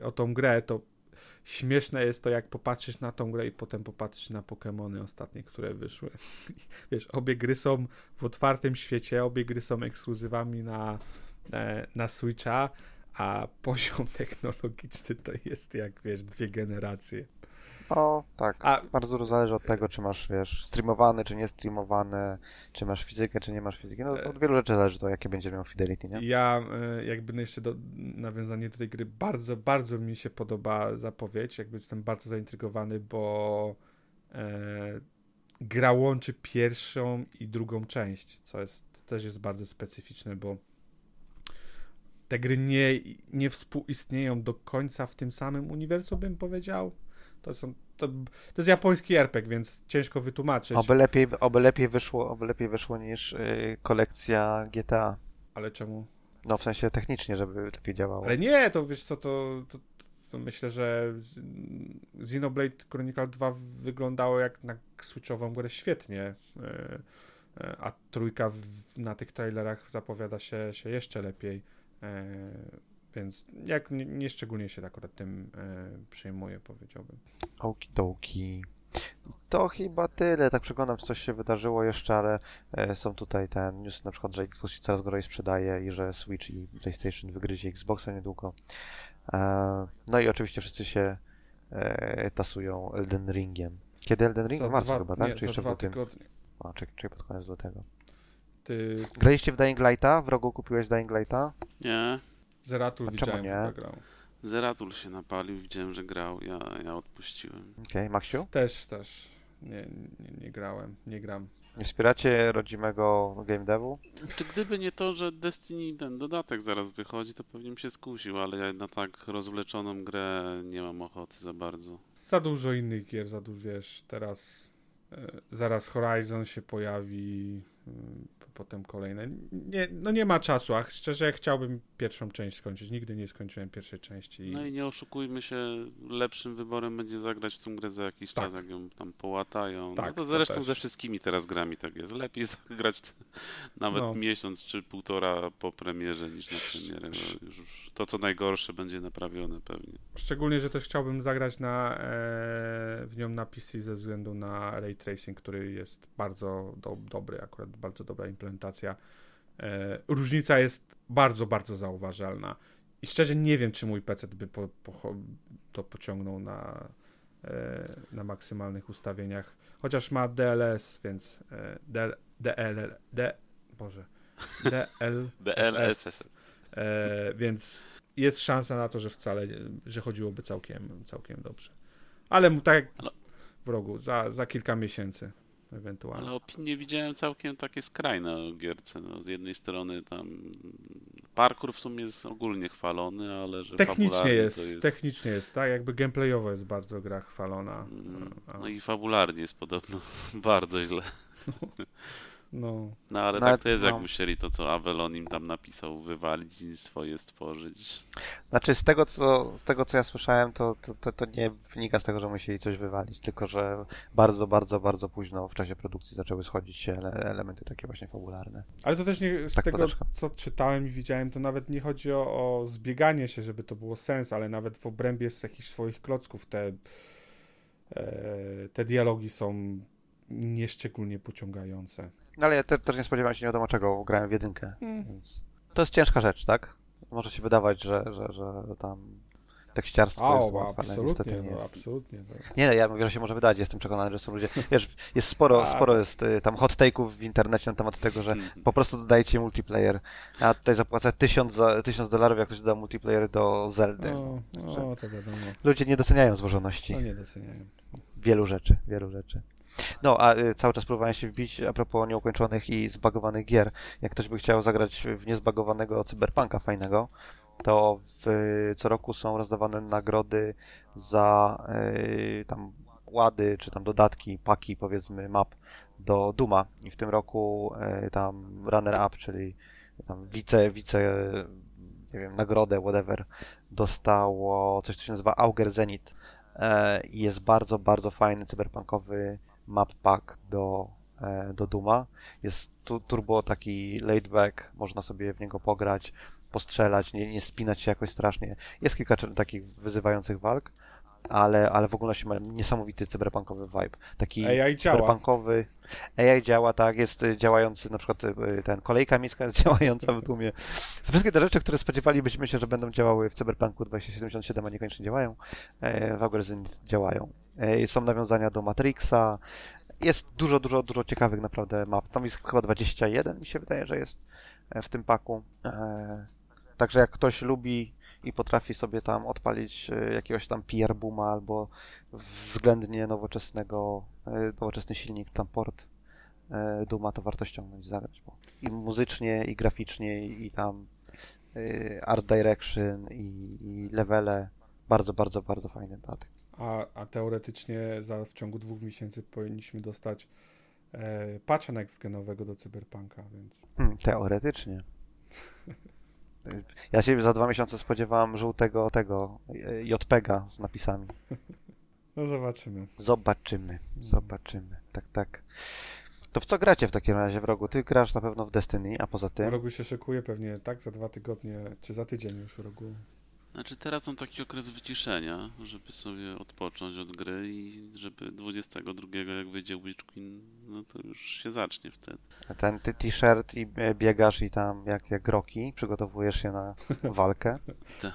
e, o tą grę, to śmieszne jest to, jak popatrzysz na tą grę i potem popatrzysz na Pokémony ostatnie, które wyszły. Wiesz, obie gry są w otwartym świecie, obie gry są ekskluzywami na, na Switcha, a poziom technologiczny to jest jak, wiesz, dwie generacje. O, tak. A Bardzo zależy od tego, czy masz, wiesz, streamowany, czy nie streamowany, czy masz fizykę, czy nie masz fizyki. No od wielu rzeczy zależy to, jakie będzie miał fidelity, nie? Ja e, jakby no jeszcze do, nawiązanie do tej gry, bardzo, bardzo mi się podoba zapowiedź, jakby jestem bardzo zaintrygowany, bo e, gra łączy pierwszą i drugą część, co jest, też jest bardzo specyficzne, bo te gry nie, nie współistnieją do końca w tym samym uniwersum, bym powiedział. To, są, to, to jest japoński RPG, więc ciężko wytłumaczyć. Oby lepiej, oby lepiej wyszło, oby lepiej wyszło niż y, kolekcja GTA. Ale czemu? No w sensie technicznie, żeby lepiej działało. Ale nie, to wiesz co, to, to, to myślę, że Xenoblade Chronicle 2 wyglądało jak na switchową grę świetnie, e, a trójka w, na tych trailerach zapowiada się, się jeszcze lepiej, e, więc jak nie, nie szczególnie się akurat tym e, przejmuję, powiedziałbym. Okidoki. To chyba tyle. Tak przeglądam, czy coś się wydarzyło jeszcze, ale e, są tutaj ten news na przykład, że Xbox się coraz gorzej sprzedaje i że Switch i PlayStation wygryzie Xboxa niedługo. E, no i oczywiście wszyscy się e, tasują Elden Ringiem. Kiedy Elden Ring? W marcu chyba, tak? nie, Czy za jeszcze w dwa lutym? tygodnie. A, czy, czy pod koniec lutego. Ty Graliście w Dying Lighta? W rogu kupiłeś Dying Lighta? Nie. Zeratul widziałem, nie? chyba grał. Zeratul się napalił, widziałem, że grał, ja, ja odpuściłem. Okej, Maksiu? Też, też. Nie, nie, nie grałem, nie gram. Nie wspieracie rodzimego game devu? Czy gdyby nie to, że Destiny, ten dodatek zaraz wychodzi, to pewnie bym się skusił, ale ja na tak rozwleczoną grę nie mam ochoty za bardzo. Za dużo innych gier, za dużo, wiesz, teraz e, zaraz Horizon się pojawi, potem kolejne. Nie, no nie ma czasu, a szczerze chciałbym pierwszą część skończyć. Nigdy nie skończyłem pierwszej części. No i nie oszukujmy się, lepszym wyborem będzie zagrać w tą grę za jakiś Tak. czas, jak ją tam połatają. Tak, no to to zresztą też. ze wszystkimi teraz grami tak jest. Lepiej zagrać nawet No. miesiąc czy półtora po premierze niż na premierę. bo Już to, co najgorsze, będzie naprawione pewnie. Szczególnie, że też chciałbym zagrać na, e, w nią na PC ze względu na ray tracing, który jest bardzo do, dobry, akurat bardzo dobra implementacja. E, różnica jest bardzo, bardzo zauważalna. I szczerze nie wiem, czy mój PC by po, po, to pociągnął na, e, na maksymalnych ustawieniach. Chociaż ma DLS, więc e, DL, DL, D, Boże, DL, DLSS. E, więc jest szansa na to, że wcale, że chodziłoby całkiem, całkiem dobrze. Ale mu tak jak Ale- w rogu, za, za kilka miesięcy. Ewentualnie. Ale opinie widziałem całkiem takie skrajne o gierce. No, z jednej strony tam parkour w sumie jest ogólnie chwalony, ale że technicznie jest, jest, technicznie jest, tak? Jakby gameplayowo jest bardzo gra chwalona. Mm, no i fabularnie jest podobno bardzo źle. No. no ale tak to jest, jak no. musieli to, co Avalon im tam napisał, wywalić i swoje stworzyć. Znaczy, z tego, co, z tego, co ja słyszałem, to, to, to, to nie wynika z tego, że musieli coś wywalić, tylko że bardzo, bardzo, bardzo późno w czasie produkcji zaczęły schodzić się ele elementy takie właśnie fabularne. Ale to też nie, z tak tego, co czytałem i widziałem, to nawet nie chodzi o, o zbieganie się, żeby to było sens, ale nawet w obrębie z jakichś swoich klocków te, e, te dialogi są nieszczególnie pociągające. No ale ja te, też nie spodziewałem się nie wiadomo czego, grałem w jedynkę, mm. więc to jest ciężka rzecz, tak? Może się wydawać, że, że, że tam tekściarstwo jest łatwe, absolutnie, nie no, absolutnie. No. Nie, no, ja mówię, że się może wydać, jestem przekonany, że są ludzie, wiesz, jest sporo, A, sporo to... jest y, tam hot take'ów w internecie na temat tego, że hmm. po prostu dodajcie multiplayer. Ja tutaj zapłacę tysiąc, za, tysiąc dolarów, jak ktoś doda multiplayer do Zeldy. No, no, to wiadomo. Ludzie nie doceniają złożoności. No nie doceniają. Wielu rzeczy, wielu rzeczy. No, a y, cały czas próbowałem się wbić a propos nieukończonych i zbagowanych gier. Jak ktoś by chciał zagrać w niezbagowanego cyberpunka fajnego, to w, co roku są rozdawane nagrody za y, tam łady, czy tam dodatki, paki, powiedzmy, map do Duma. I w tym roku y, tam runner-up, czyli tam wice, wice, nie wiem, nagrodę, whatever, dostało coś, co się nazywa Auger Zenit. E, I jest bardzo, bardzo fajny cyberpunkowy map pack do, e, do Duma. Jest tu, turbo taki laid back, można sobie w niego pograć, postrzelać, nie, nie spinać się jakoś strasznie. Jest kilka takich wyzywających walk, ale, ale w ogóle ma niesamowity cyberpunkowy vibe. Taki AI cyberpunkowy. Działa. AI działa, tak, jest działający, na przykład y, ten kolejka miejska jest działająca w Dumie. Wszystkie te rzeczy, które spodziewalibyśmy się, że będą działały w Cyberpunku 2077, a niekoniecznie działają, e, w Algorytm działają. E, są nawiązania do Matrixa, jest dużo, dużo, dużo ciekawych naprawdę map. Tam jest chyba 21, mi się wydaje, że jest e, w tym paku. Także jak ktoś lubi i potrafi sobie tam odpalić e, jakiegoś tam PR Booma albo względnie nowoczesnego, e, nowoczesny silnik, tam port e, Duma, to warto ściągnąć, zagrać, bo i muzycznie, i graficznie, i tam art direction, i, i levele, bardzo, bardzo, bardzo fajny dodatek. A, a teoretycznie za, w ciągu dwóch miesięcy powinniśmy dostać e, patcha next-genowego do Cyberpunka, więc... Hmm, teoretycznie. Ja się za dwa miesiące spodziewałem żółtego tego JPEGa z napisami. No zobaczymy. Zobaczymy, zobaczymy. Tak, tak. To w co gracie w takim razie w rogu? Ty grasz na pewno w Destiny, a poza tym. W rogu się szykuje pewnie tak za dwa tygodnie, czy za tydzień już w rogu. Znaczy teraz są taki okres wyciszenia, żeby sobie odpocząć od gry i żeby 22 jak wyjdzie Witch Queen, no to już się zacznie wtedy. A ten ty t-shirt i e, biegasz i tam jak, jak roki, przygotowujesz się na walkę.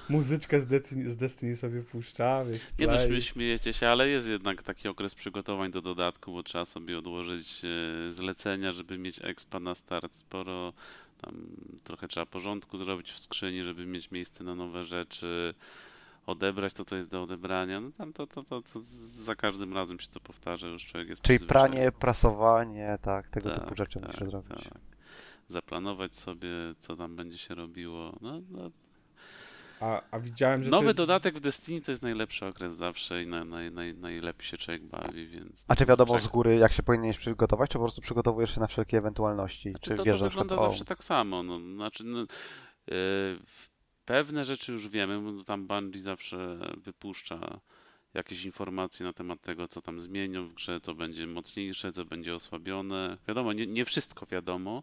Muzyczkę z Destiny, z Destiny sobie puszcza, wiesz, Nie no, śmiejecie się, ale jest jednak taki okres przygotowań do dodatku, bo trzeba sobie odłożyć e, zlecenia, żeby mieć expa na start. Sporo tam trochę trzeba porządku zrobić w skrzyni, żeby mieć miejsce na nowe rzeczy, odebrać to, co jest do odebrania. No tam to, to, to, to za każdym razem się to powtarza, już człowiek jest Czyli pranie, prasowanie, tak, tego tak, typu rzeczy tak, zrobić. Tak. Zaplanować sobie, co tam będzie się robiło. No, no a, a widziałem, że. Nowy ty... dodatek w Destiny to jest najlepszy okres zawsze i na, na, na, najlepiej się człowiek bawi, więc. A czy wiadomo z góry, jak się powinieneś przygotować, czy po prostu przygotowujesz się na wszelkie ewentualności? Znaczy, czy to, wiesz, to wygląda zawsze tak samo. No, znaczy, no, yy, pewne rzeczy już wiemy, bo tam Bungie zawsze wypuszcza jakieś informacje na temat tego, co tam zmienią w grze, co będzie mocniejsze, co będzie osłabione. Wiadomo, nie, nie wszystko wiadomo,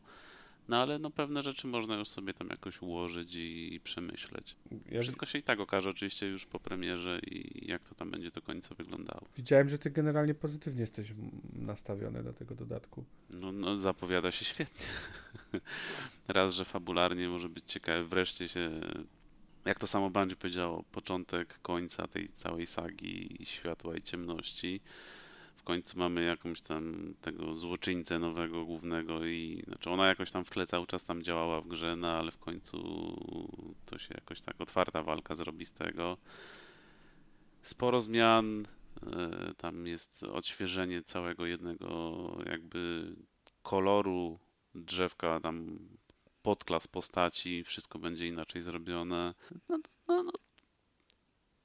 no ale no pewne rzeczy można już sobie tam jakoś ułożyć i, i przemyśleć. Ja Wszystko się i tak okaże oczywiście już po premierze i jak to tam będzie do końca wyglądało. Widziałem, że ty generalnie pozytywnie jesteś nastawiony do tego dodatku. No, no zapowiada się świetnie. Raz, że fabularnie może być ciekawe, wreszcie się jak to samo Bungie powiedziało, początek końca tej całej sagi światła i ciemności w końcu mamy jakąś tam tego złoczyńcę nowego, głównego i znaczy ona jakoś tam w tle cały czas tam działała w grze, no ale w końcu to się jakoś tak otwarta walka zrobi z tego. Sporo zmian, E, tam jest odświeżenie całego jednego jakby koloru drzewka, tam podklas postaci, wszystko będzie inaczej zrobione. No, no, no.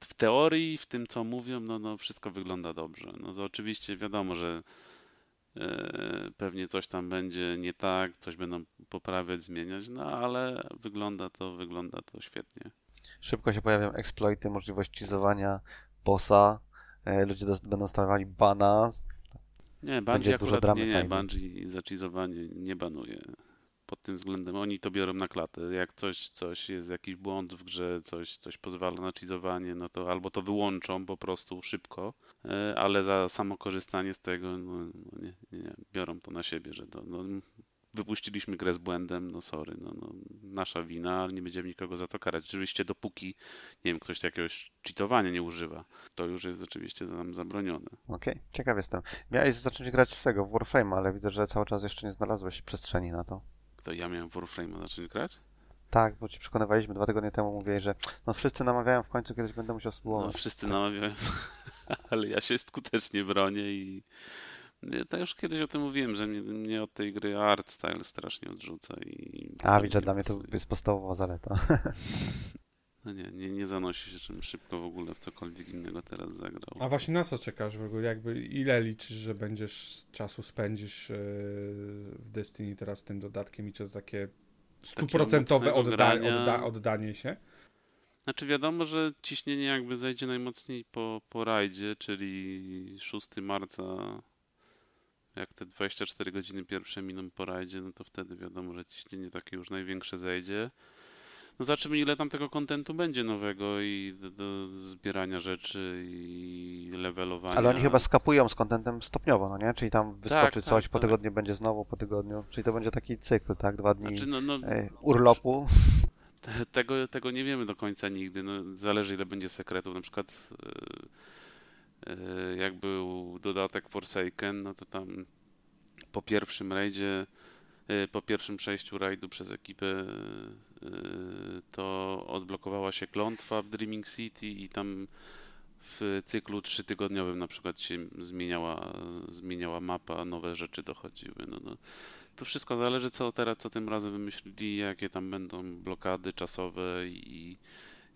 W teorii, w tym co mówią, no, no wszystko wygląda dobrze. No to oczywiście wiadomo, że e, pewnie coś tam będzie nie tak, coś będą poprawiać, zmieniać, no ale wygląda to, wygląda to świetnie. Szybko się pojawią exploity, możliwość cheezowania bossa, e, ludzie będą dostawali bana. Nie, Bungie akurat nie, nie, Bungie za cheezowanie nie banuje pod tym względem. Oni to biorą na klatę. Jak coś, coś jest jakiś błąd w grze, coś, coś pozwala na cheezowanie, no to albo to wyłączą po prostu szybko, e, ale za samo korzystanie z tego, no, no nie, nie, biorą to na siebie, że to, no, wypuściliśmy grę z błędem, no sorry, no, no, nasza wina, ale nie będziemy nikogo za to karać. Oczywiście dopóki, nie wiem, ktoś jakiegoś cheatowania nie używa, to już jest oczywiście nam zabronione. Okej, okay, ciekaw jestem. Miałeś zacząć grać w tego, w Warframe, ale widzę, że cały czas jeszcze nie znalazłeś przestrzeni na to. To ja miałem Warframe zacząć grać? Tak, bo ci przekonywaliśmy dwa tygodnie temu, mówiłeś, że no wszyscy namawiają, w końcu kiedyś będę musiał spróbować. No wszyscy namawiają, ale ja się skutecznie bronię i to już kiedyś o tym mówiłem, że mnie, mnie od tej gry art style strasznie odrzuca. I A, widzę, dla mnie to jest podstawowa zaleta. No nie, nie, nie zanosi się, żebym szybko w ogóle w cokolwiek innego teraz zagrał. A właśnie na co czekasz w ogóle? Jakby ile liczysz, że będziesz czasu spędzisz e, w Destiny teraz tym dodatkiem i to takie stuprocentowe odda odda oddanie się? Znaczy wiadomo, że ciśnienie jakby zejdzie najmocniej po, po rajdzie, czyli 6 marca jak te 24 godziny pierwsze miną po rajdzie, no to wtedy wiadomo, że ciśnienie takie już największe zejdzie. No zobaczymy ile tam tego kontentu będzie nowego i do, do, zbierania rzeczy i levelowania. Ale oni chyba skapują z kontentem stopniowo, no nie? Czyli tam wyskoczy tak, coś, tak, po tak. tygodniu będzie znowu, po tygodniu. Czyli to będzie taki cykl, tak? Dwa dni znaczy, no, no, urlopu. Te, tego, tego nie wiemy do końca nigdy. No, zależy ile będzie sekretów. Na przykład yy, yy, jak był dodatek Forsaken, no to tam po pierwszym rajdzie, yy, po pierwszym przejściu rajdu przez ekipę Y, to odblokowała się klątwa w Dreaming City i tam w cyklu trzytygodniowym na przykład się zmieniała, zmieniała mapa, nowe rzeczy dochodziły. No, no. To wszystko zależy, co teraz, co tym razem wymyślili, jakie tam będą blokady czasowe i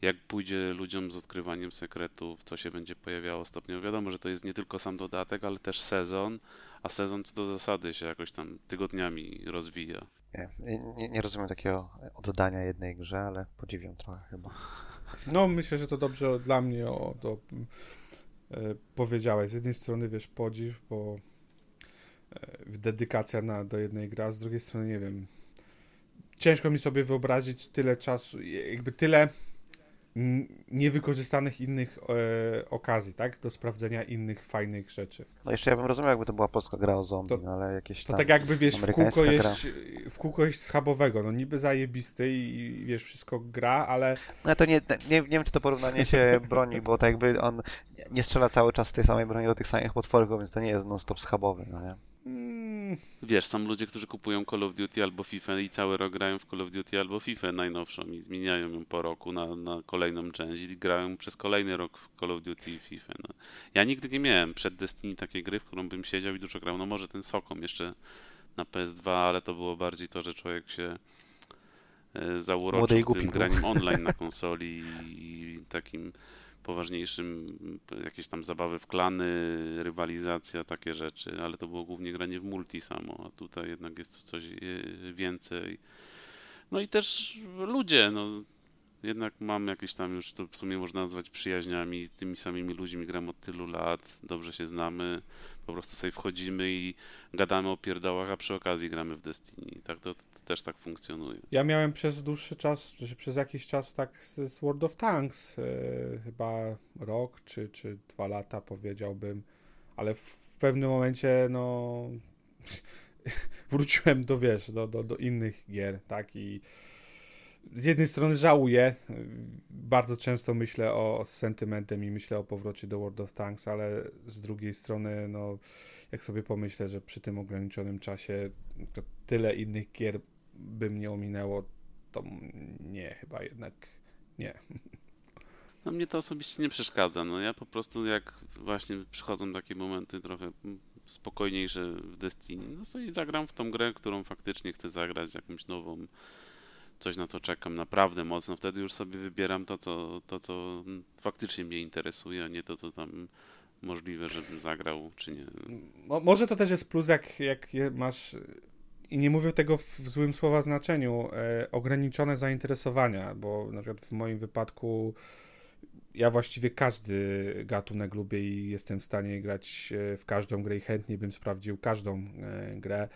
jak pójdzie ludziom z odkrywaniem sekretów, co się będzie pojawiało stopniowo. Wiadomo, że to jest nie tylko sam dodatek, ale też sezon, a sezon co do zasady się jakoś tam tygodniami rozwija. Nie, nie, nie rozumiem takiego oddania jednej grze, ale podziwiam trochę chyba. No, myślę, że to dobrze dla mnie o, to, e, powiedziałeś. Z jednej strony, wiesz, podziw, bo e, dedykacja na, do jednej gra, a z drugiej strony, nie wiem, ciężko mi sobie wyobrazić tyle czasu, jakby tyle niewykorzystanych innych e, okazji, tak? Do sprawdzenia innych fajnych rzeczy. No jeszcze ja bym rozumiał, jakby to była polska gra o zombie, to, no, ale jakieś To tak jakby, wiesz, w kółko, jeść, w kółko jeść schabowego, no niby zajebisty i, wiesz, wszystko gra, ale... No to nie, nie, nie wiem, czy to porównanie się broni, bo tak jakby on nie strzela cały czas z tej samej broni do tych samych potworów, więc to nie jest non-stop schabowy, no nie? Wiesz, są ludzie, którzy kupują Call of Duty albo FIFA i cały rok grają w Call of Duty albo FIFA najnowszą i zmieniają ją po roku na, na kolejną część i grają przez kolejny rok w Call of Duty i FIFA. No. Ja nigdy nie miałem przed Destiny takiej gry, w którą bym siedział i dużo grał. No może ten Sokom jeszcze na PS2, ale to było bardziej to, że człowiek się e, zauroczył tym graniem online na konsoli i takim poważniejszym, jakieś tam zabawy w klany, rywalizacja, takie rzeczy, ale to było głównie granie w multi samo, a tutaj jednak jest to coś e, więcej. No i też ludzie, no jednak mam jakieś tam już, to w sumie można nazwać przyjaźniami, tymi samymi ludźmi gram od tylu lat, dobrze się znamy, po prostu sobie wchodzimy i gadamy o pierdołach, a przy okazji gramy w Destiny. Tak to też tak funkcjonuje. Ja miałem przez dłuższy czas, przez jakiś czas tak z, World of Tanks, yy, chyba rok czy, czy dwa lata powiedziałbym, ale w pewnym momencie no wróciłem do, wiesz, do, do, do innych gier, tak, i z jednej strony żałuję, bardzo często myślę o, sentymentem i myślę o powrocie do World of Tanks, ale z drugiej strony, no, jak sobie pomyślę, że przy tym ograniczonym czasie to tyle innych gier by mnie ominęło, to nie, chyba jednak nie. No mnie to osobiście nie przeszkadza. No ja po prostu jak właśnie przychodzą takie momenty trochę spokojniejsze w Destiny, no to i zagram w tą grę, którą faktycznie chcę zagrać, jakąś nową, coś na co czekam naprawdę mocno. Wtedy już sobie wybieram to, co, to, co faktycznie mnie interesuje, a nie to, co tam możliwe, żebym zagrał, czy nie. Mo może to też jest plus, jak, jak masz i nie mówię tego w złym słowa znaczeniu, e, ograniczone zainteresowania, bo na przykład w moim wypadku ja właściwie każdy gatunek lubię i jestem w stanie grać e, w każdą grę i chętnie bym sprawdził każdą e, grę.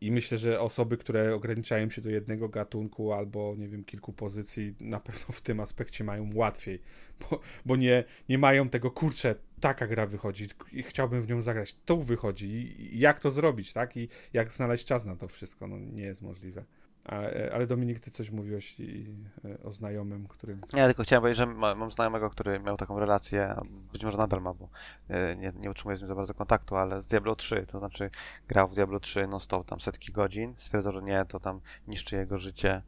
I myślę, że osoby, które ograniczają się do jednego gatunku albo, nie wiem, kilku pozycji, na pewno w tym aspekcie mają łatwiej, bo, bo nie, nie mają tego, kurczę, taka gra wychodzi i chciałbym w nią zagrać, to wychodzi i jak to zrobić, tak? I jak znaleźć czas na to wszystko, no nie jest możliwe. E, ale Dominik, ty coś mówiłeś e, o znajomym, którym... Ja tylko chciałem powiedzieć, że mam znajomego, który miał taką relację, być może nadal ma, bo e, nie, nie utrzymuję z nim za bardzo kontaktu, ale z Diablo 3, to znaczy grał w Diablo 3 no stał tam setki godzin, stwierdzał, że nie, to tam niszczy jego życie,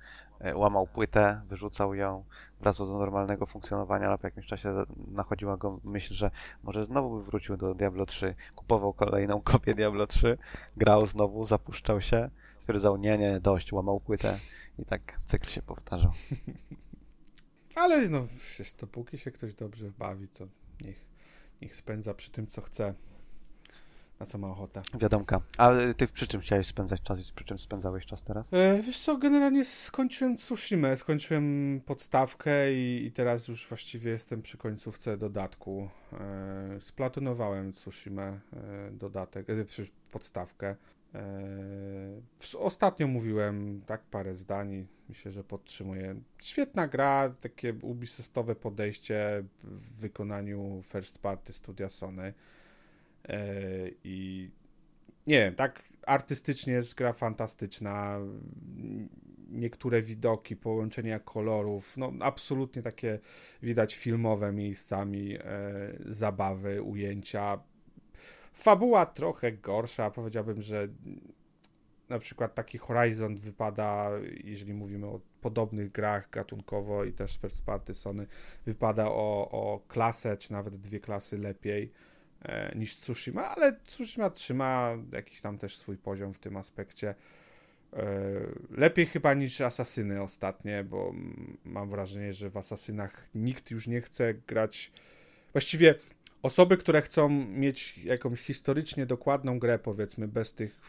łamał płytę, wyrzucał ją, wracał do normalnego funkcjonowania, ale po jakimś czasie nachodziła go myśl, że może znowu by wrócił do Diablo 3, kupował kolejną kopię Diablo 3, grał znowu, zapuszczał się, stwierdzał, nie, nie, dość, łamał płytę i tak cykl się powtarzał. Ale no, przecież dopóki się ktoś dobrze bawi, to niech, niech spędza przy tym, co chce, na co ma ochotę. Wiadomka. A ty przy czym chciałeś spędzać czas i przy czym spędzałeś czas teraz? E, wiesz co, generalnie skończyłem Tsushima, skończyłem podstawkę i, i, teraz już właściwie jestem przy końcówce dodatku. E, splatynowałem Tsushima e, dodatek, e, podstawkę. Eee, ostatnio mówiłem tak parę zdań, myślę, że podtrzymuję. Świetna gra, takie Ubisoftowe podejście w wykonaniu first party studia Sony. Eee, I nie wiem, tak artystycznie jest gra fantastyczna. Niektóre widoki, połączenia kolorów, no absolutnie takie widać filmowe miejscami, e, zabawy, ujęcia Fabuła trochę gorsza, powiedziałbym, że na przykład taki Horizon wypada, jeżeli mówimy o podobnych grach gatunkowo i też first party Sony, wypada o, o klasę, czy nawet dwie klasy lepiej e, niż Tsushima, ale Tsushima trzyma jakiś tam też swój poziom w tym aspekcie. E, lepiej chyba niż Asasyny ostatnie, bo mam wrażenie, że w Asasynach nikt już nie chce grać. Właściwie osoby, które chcą mieć jakąś historycznie dokładną grę, powiedzmy, bez tych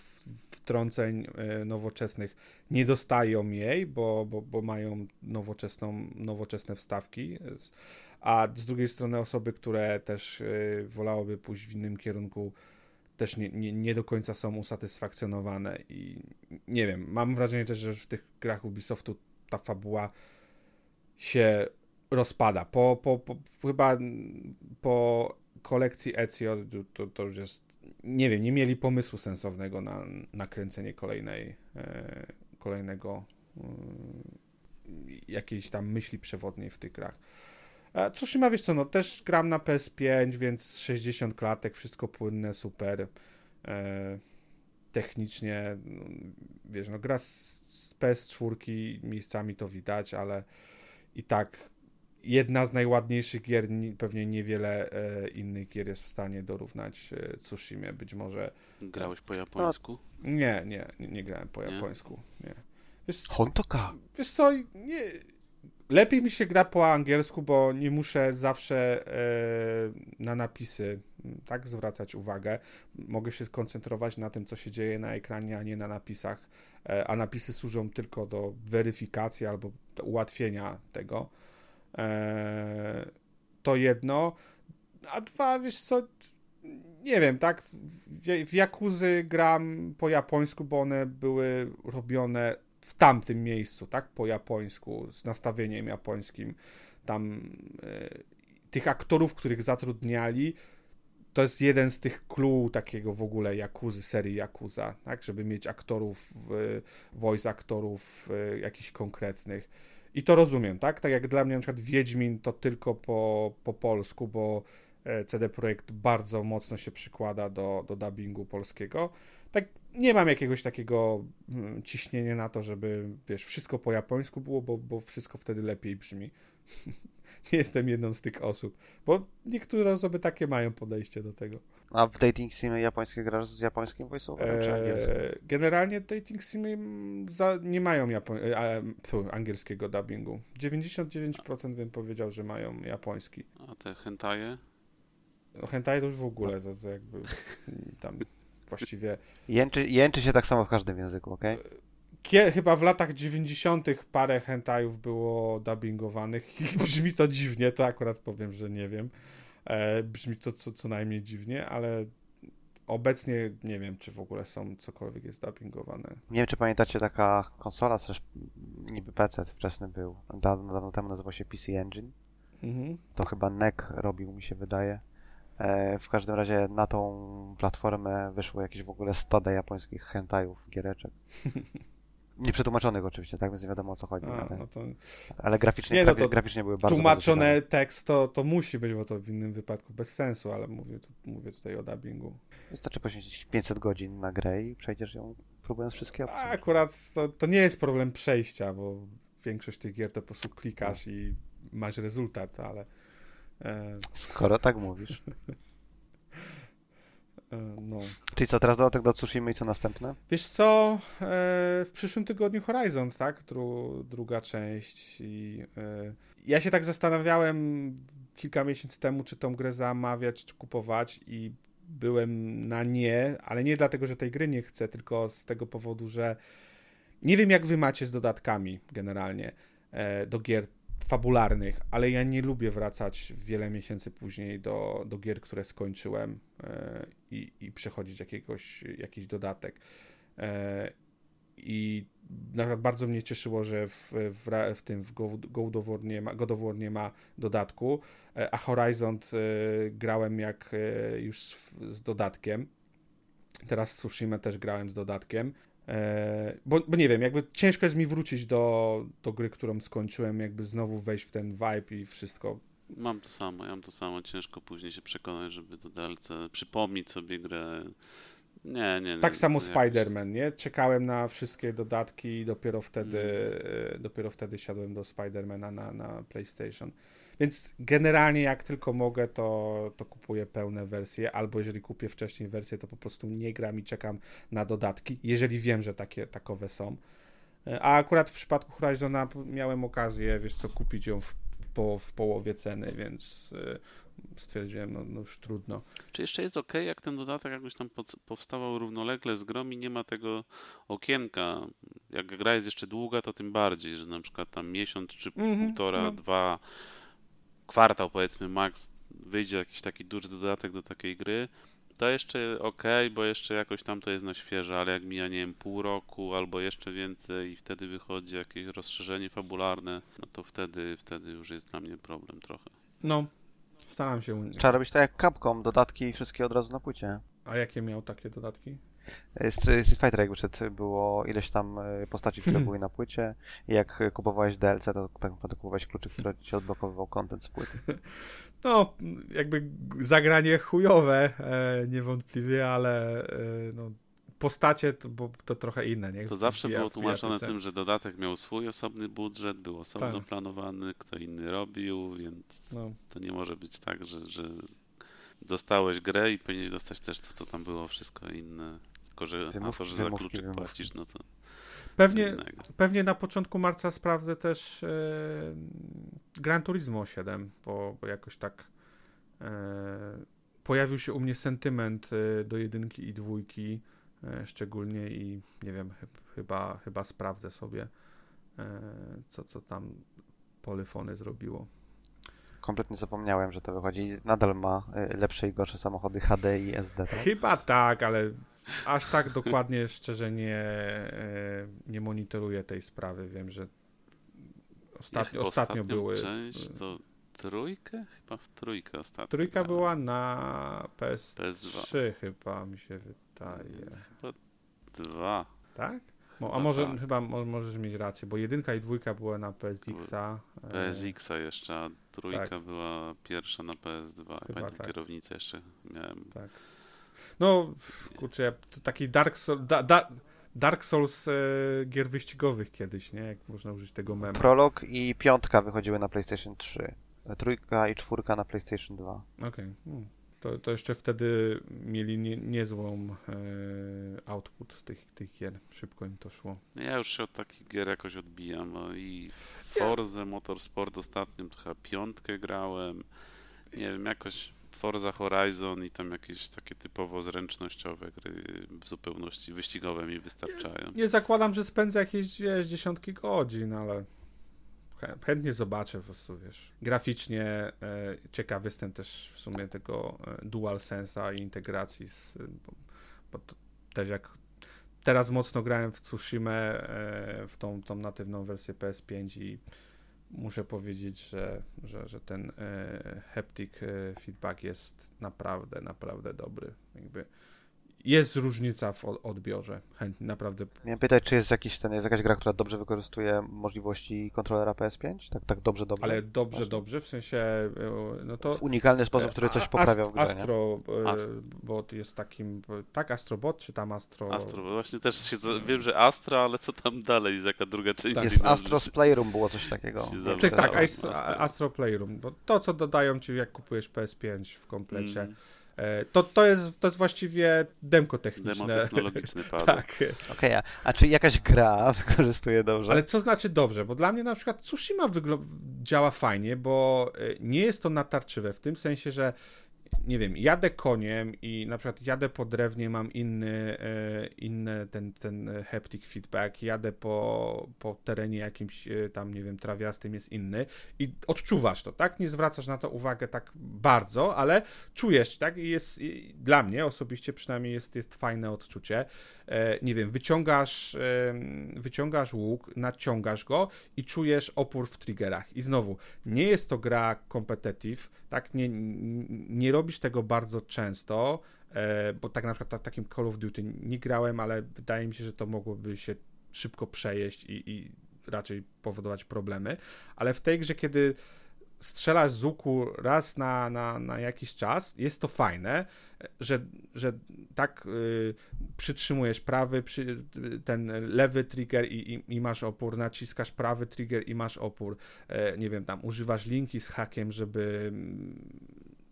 wtrąceń e, nowoczesnych, nie dostają jej, bo, bo, bo mają nowoczesną, nowoczesne wstawki. A z drugiej strony osoby, które też e, wolałyby pójść w innym kierunku, też nie, nie, nie do końca są usatysfakcjonowane i nie wiem, mam wrażenie też, że w tych grach Ubisoftu ta fabuła się rozpada. Po, po, po, chyba po kolekcji Ezio to, to już jest, nie wiem, nie mieli pomysłu sensownego na nakręcenie kolejnej, e, kolejnego e, jakiejś tam myśli przewodniej w tych grach. A Tsushima, wiesz co, no też gram na PS5, więc 60 klatek, wszystko płynne, super. E, technicznie, no, wiesz, no gra z, z PS4 miejscami to widać, ale i tak jedna z najładniejszych gier, pewnie niewiele e, innych gier jest w stanie dorównać e, Tsushima. Być może. Grałeś po japońsku? Nie, nie, nie, nie grałem po nie? japońsku. Nie. Wiesz, Hontoka. Wiesz co, nie, lepiej mi się gra po angielsku, bo nie muszę zawsze e, na napisy tak zwracać uwagę. Mogę się skoncentrować na tym, co się dzieje na ekranie, a nie na napisach. E, a napisy służą tylko do weryfikacji albo do ułatwienia tego. E, to jedno. A dwa, wiesz co, nie wiem, tak? W, Jakuzy gram po japońsku, bo one były robione w tamtym miejscu, tak? Po japońsku, z nastawieniem japońskim. Tam e, tych aktorów, których zatrudniali, to jest jeden z tych clue takiego w ogóle Jakuzy, serii Jakuza, tak? Żeby mieć aktorów, voice aktorów e, jakichś konkretnych i to rozumiem, tak? Tak jak dla mnie na przykład Wiedźmin to tylko po, po polsku, bo e, CD Projekt bardzo mocno się przykłada do, do dubbingu polskiego. Tak nie mam jakiegoś takiego hmm, ciśnienia na to, żeby wiesz, wszystko po japońsku było, bo, bo wszystko wtedy lepiej brzmi. nie jestem jedną z tych osób, bo niektóre osoby takie mają podejście do tego. A w dating simy japońskie grasz z japońskim voiceoverem czy angielskim? Eee, generalnie dating simy za, nie mają Japo- e, a, angielskiego dubbingu. 99% bym powiedział, że mają japoński. A te hentaje? No hentai to już w ogóle, to, to jakby tam właściwie... Jęczy, jęczy się tak samo w każdym języku, ok? chyba w latach 90. parę hentajów było dubbingowanych i brzmi to dziwnie, to akurat powiem, że nie wiem. E, brzmi to co, co najmniej dziwnie, ale obecnie nie wiem, czy w ogóle są cokolwiek jest dubbingowane. Nie wiem, czy pamiętacie taka konsola, też niby PC wczesny był, dawno, dawno temu nazywał się PC Engine. Mhm. To chyba NEC robił, mi się wydaje. E, w każdym razie na tą platformę wyszło jakieś w ogóle stada japońskich hentajów, giereczek. Nieprzetłumaczonych oczywiście, tak? Więc nie wiadomo o co chodzi. A, ale, no to... ale graficznie, nie, no to graficznie były bardzo Tłumaczone bardzo tekst to, to musi być, bo to w innym wypadku bez sensu, ale mówię, mówię tutaj o dubbingu. Wystarczy poświęcić 500 godzin na grę i przejdziesz ją próbując wszystkie opcje. A akurat to, to nie jest problem przejścia, bo większość tych gier to po prostu klikasz no. i masz rezultat, ale... E... Skoro tak mówisz. E, no. Czyli co, teraz dodatek do Tsushima i co następne? Wiesz co, e, w przyszłym tygodniu Horizon, tak? Dru, druga część i e, ja się tak zastanawiałem kilka miesięcy temu, czy tą grę zamawiać, czy kupować i byłem na nie, ale nie dlatego, że tej gry nie chcę, tylko z tego powodu, że nie wiem jak wy macie z dodatkami generalnie do gier fabularnych, ale ja nie lubię wracać wiele miesięcy później do, do gier, które skończyłem e, i, i przechodzić jakiegoś, jakiś dodatek. E, I na bardzo mnie cieszyło, że w, w, w tym w God of, War nie ma, God of War nie ma dodatku, e, a Horizon grałem jak już z, z dodatkiem. Teraz Tsushima też grałem z dodatkiem bo, bo nie wiem, jakby ciężko jest mi wrócić do, do gry, którą skończyłem, jakby znowu wejść w ten vibe i wszystko. Mam to samo, ja mam to samo. Ciężko później się przekonać, żeby do DLC przypomnieć sobie grę. Nie, nie, nie. Tak samo Spider-Man, nie? Czekałem na wszystkie dodatki i dopiero wtedy, mm. dopiero wtedy siadłem do Spidermana na, na PlayStation. Więc generalnie jak tylko mogę, to, to kupuję pełne wersje, albo jeżeli kupię wcześniej wersję, to po prostu nie gram i czekam na dodatki, jeżeli wiem, że takie takowe są. A akurat w przypadku Horizona miałem okazję, wiesz co, kupić ją w, po, w połowie ceny, więc e, stwierdziłem, no, no, już trudno. Czy jeszcze jest ok, jak ten dodatek jakoś tam powstawał równolegle z grom i nie ma tego okienka? Jak gra jest jeszcze długa, to tym bardziej, że na przykład tam miesiąc czy mm -hmm, półtora, no. dwa kwartał powiedzmy max wyjdzie jakiś taki duży dodatek do takiej gry, to jeszcze ok, bo jeszcze jakoś tam to jest na świeżo, ale jak mija, nie wiem, pół roku albo jeszcze więcej i wtedy wychodzi jakieś rozszerzenie fabularne, no to wtedy, wtedy już jest dla mnie problem trochę. No, staram się. Trzeba robić tak jak Capcom, dodatki i wszystkie od razu na płycie. A jakie miał takie dodatki? Street Fighter jak wyszedł, było ileś tam e, postaci, które były na płycie i jak kupowałeś DLC, to tak naprawdę kupowałeś kluczyk, który ci odblokowywał content z płyty. No, jakby zagranie chujowe, e, niewątpliwie, ale e, no, postacie to, bo to trochę inne, nie? To zawsze było tłumaczone tym, że dodatek miał swój osobny budżet, był osobno tak. planowany, kto inny robił, więc no. to nie może być tak, że, że dostałeś grę i powinieneś dostać też to, co tam było, wszystko inne. Tylko, że, Wymów, to, że za kluczyk wymówki. płacisz, no to. Pewnie, pewnie na początku marca sprawdzę też e, Gran Turismo 7, bo, bo jakoś tak e, pojawił się u mnie sentyment e, do jedynki i dwójki e, szczególnie i nie wiem, chyba, chyba sprawdzę sobie, e, co, co tam Polyfony zrobiło kompletnie zapomniałem, że to wychodzi. Nadal ma y, lepsze i gorsze samochody HD i SD, tak? Chyba tak, ale aż tak dokładnie szczerze nie, y, nie monitoruję tej sprawy. Wiem, że ostatnio, ostatnio były... część to trójkę? Chyba w trójkę ostatnio. Trójka była na PS3 PS2. chyba, mi się wydaje. Chyba dwa. Tak? A może tak. chyba mo, możesz mieć rację, bo jedynka i dwójka była na PSX-a. PSX-a jeszcze, a trójka tak. była pierwsza na PS2. Chyba Pamiętam, tak. kierownicę jeszcze miałem. Tak. No, kurczę, taki Dark, Soul, da, da, Dark Souls e, gier wyścigowych kiedyś, nie? Jak można użyć tego memu. Prolog i piątka wychodziły na PlayStation 3. trójka i czwórka na PlayStation 2. Okej. Okay. Hmm. To, to jeszcze wtedy mieli nie, niezłą e, output z tych, tych gier. Szybko im to szło. No ja już się od takich gier jakoś odbijam. No i Forza Motorsport ostatnio chyba piątkę grałem. Nie wiem, jakoś Forza Horizon i tam jakieś takie typowo zręcznościowe gry w zupełności wyścigowe mi wystarczają. Nie, nie zakładam, że spędzę jakieś wiesz, dziesiątki godzin, ale chętnie zobaczę po prostu, wiesz. Graficznie e, ciekawy jestem też w sumie tego e, dual sensa i integracji z, bo, bo też jak teraz mocno grałem w Tsushima e, w tą, tą natywną wersję PS5 i muszę powiedzieć, że, że, że ten e, haptic e, feedback jest naprawdę, naprawdę dobry. Jakby jest różnica w odbiorze. Chętnie, naprawdę. Miałem pytać, czy jest, jakiś, ten, jest jakaś gra, która dobrze wykorzystuje możliwości kontrolera PS5? Tak, tak dobrze, dobrze? Ale dobrze, Właśnie. dobrze, w sensie e, no to... W unikalny sposób, który coś poprawia w grze, Astro, nie? Bot jest takim, tak, Astrobot, czy tam Astro... Astro, właśnie też się, wiem, że Astro, ale co tam dalej, jest jaka druga część? Tak. Jest Astro's Playroom, było coś takiego. Tak, tak, Astro, Astro Playroom, bo to, co dodają ci, jak kupujesz PS5 w komplecie, mm E, to, to, jest, to jest właściwie demko techniczne. Demo technologiczny tak. Okej, okay, a, czy jakaś gra wykorzystuje dobrze? Ale co znaczy dobrze? Bo dla mnie na przykład Tsushima działa fajnie, bo e, nie jest to natarczywe, w tym sensie, że nie wiem, jadę koniem i na przykład jadę po drewnie, mam inny, e, inny ten, ten haptic feedback, jadę po, po terenie jakimś e, tam, nie wiem, trawiastym jest inny i odczuwasz to, tak? Nie zwracasz na to uwagę tak bardzo, ale czujesz, tak? I jest, i dla mnie osobiście przynajmniej jest, jest fajne odczucie. E, nie wiem, wyciągasz, wyciągasz łuk, naciągasz go i czujesz opór w triggerach. I znowu, nie jest to gra competitive, tak? Nie, nie robisz tego bardzo często, e, bo tak na przykład w takim Call of Duty nie grałem, ale wydaje mi się, że to mogłoby się szybko przejeść i, i raczej powodować problemy. Ale w tej grze, kiedy strzelasz z łuku raz na, na, na jakiś czas, jest to fajne, że, że tak y, przytrzymujesz prawy, przy, ten lewy trigger i, i, i, masz opór, naciskasz prawy trigger i masz opór. E, nie wiem, tam używasz linki z hakiem, żeby mm,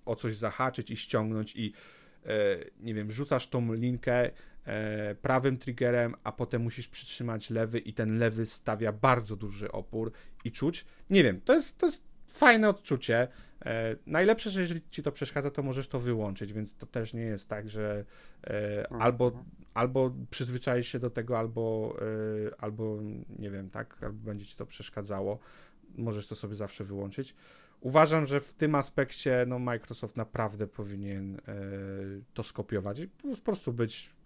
o coś zahaczyć i ściągnąć i e, nie wiem, rzucasz tą linkę e, prawym triggerem, a potem musisz przytrzymać lewy i ten lewy stawia bardzo duży opór i czuć. Nie wiem, to jest, to jest fajne odczucie. E, najlepsze, że jeżeli ci to przeszkadza, to możesz to wyłączyć, więc to też nie jest tak, że e, mhm. albo, albo przyzwyczaisz się do tego, albo, e, albo nie wiem, tak, albo będzie ci to przeszkadzało. Możesz to sobie zawsze wyłączyć. Uważam, że w tym aspekcie no, Microsoft naprawdę powinien to skopiować i po prostu być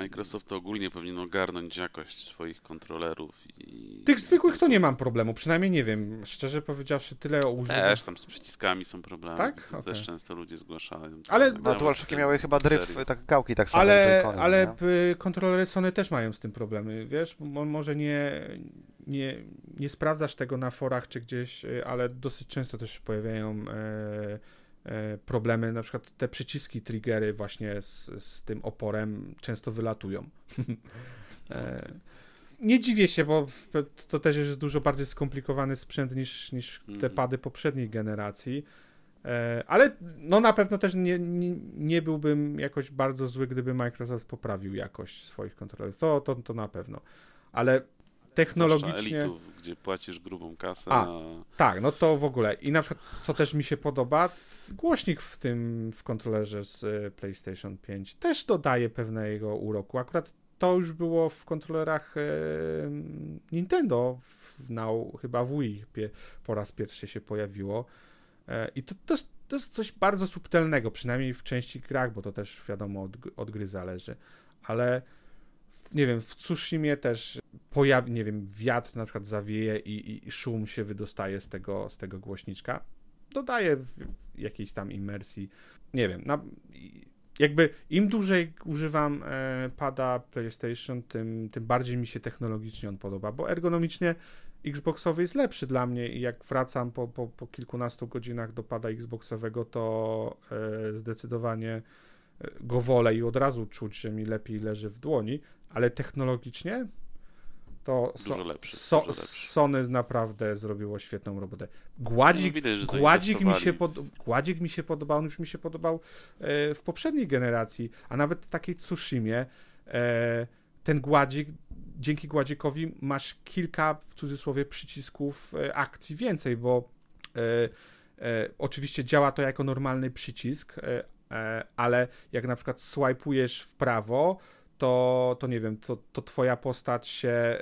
Microsoft to ogólnie powinien ogarnąć jakość swoich kontrolerów i... Tych zwykłych to nie mam problemu, przynajmniej nie wiem, szczerze powiedziawszy, tyle używam. Też tam z przyciskami są problemy, tak? Okay. też często ludzie zgłaszają. Ale no, DualShocki miały chyba dryf, tak gałki tak samo Ale, ale kontrolery Sony też mają z tym problemy, wiesz, może nie, nie, nie sprawdzasz tego na forach czy gdzieś, ale dosyć często też się pojawiają... E, problemy, na przykład te przyciski, triggery właśnie z, z tym oporem często wylatują. E, nie dziwię się, bo to też jest dużo bardziej skomplikowany sprzęt niż, niż te mhm. pady poprzedniej generacji. E, ale no na pewno też nie, nie, nie, byłbym jakoś bardzo zły, gdyby Microsoft poprawił jakość swoich kontrolerów. To, to, to na pewno. Ale technologicznie. Elitów, gdzie płacisz grubą kasę. A, Tak, no to w ogóle. I na przykład, co też mi się podoba, głośnik w tym w kontrolerze z e, PlayStation 5 też dodaje pewnego uroku. Akurat to już było w kontrolerach e, Nintendo, w, na, chyba w Wii po raz pierwszy się pojawiło. E, I to, to, jest, to jest coś bardzo subtelnego, przynajmniej w części grach, bo to też wiadomo od, od gry zależy. Ale nie wiem, w Tsushimie też pojawi, nie wiem, wiatr na przykład zawieje i, i, szum się wydostaje z tego, z tego głośniczka. Dodaje jakiejś tam imersji. Nie wiem, na, jakby im dłużej używam e, pada PlayStation, tym, tym bardziej mi się technologicznie on podoba, bo ergonomicznie Xboxowy jest lepszy dla mnie i jak wracam po, po, po kilkunastu godzinach do pada Xboxowego, to e, zdecydowanie e, go wolę i od razu czuć, że mi lepiej leży w dłoni, ale technologicznie To Dużo so, lepszy, so, dużo lepszy. Sony naprawdę zrobiło świetną robotę. Gładzik, No, widać, gładzik, mi się pod, gładzik mi się podobał, on już mi się podobał e, w poprzedniej generacji, a nawet w takiej Tsushimie. E, ten gładzik, dzięki gładzikowi masz kilka, w cudzysłowie, przycisków e, akcji więcej, bo e, e, oczywiście działa to jako normalny przycisk, e, ale jak na przykład swajpujesz w prawo, to, to nie wiem, to, to twoja postać się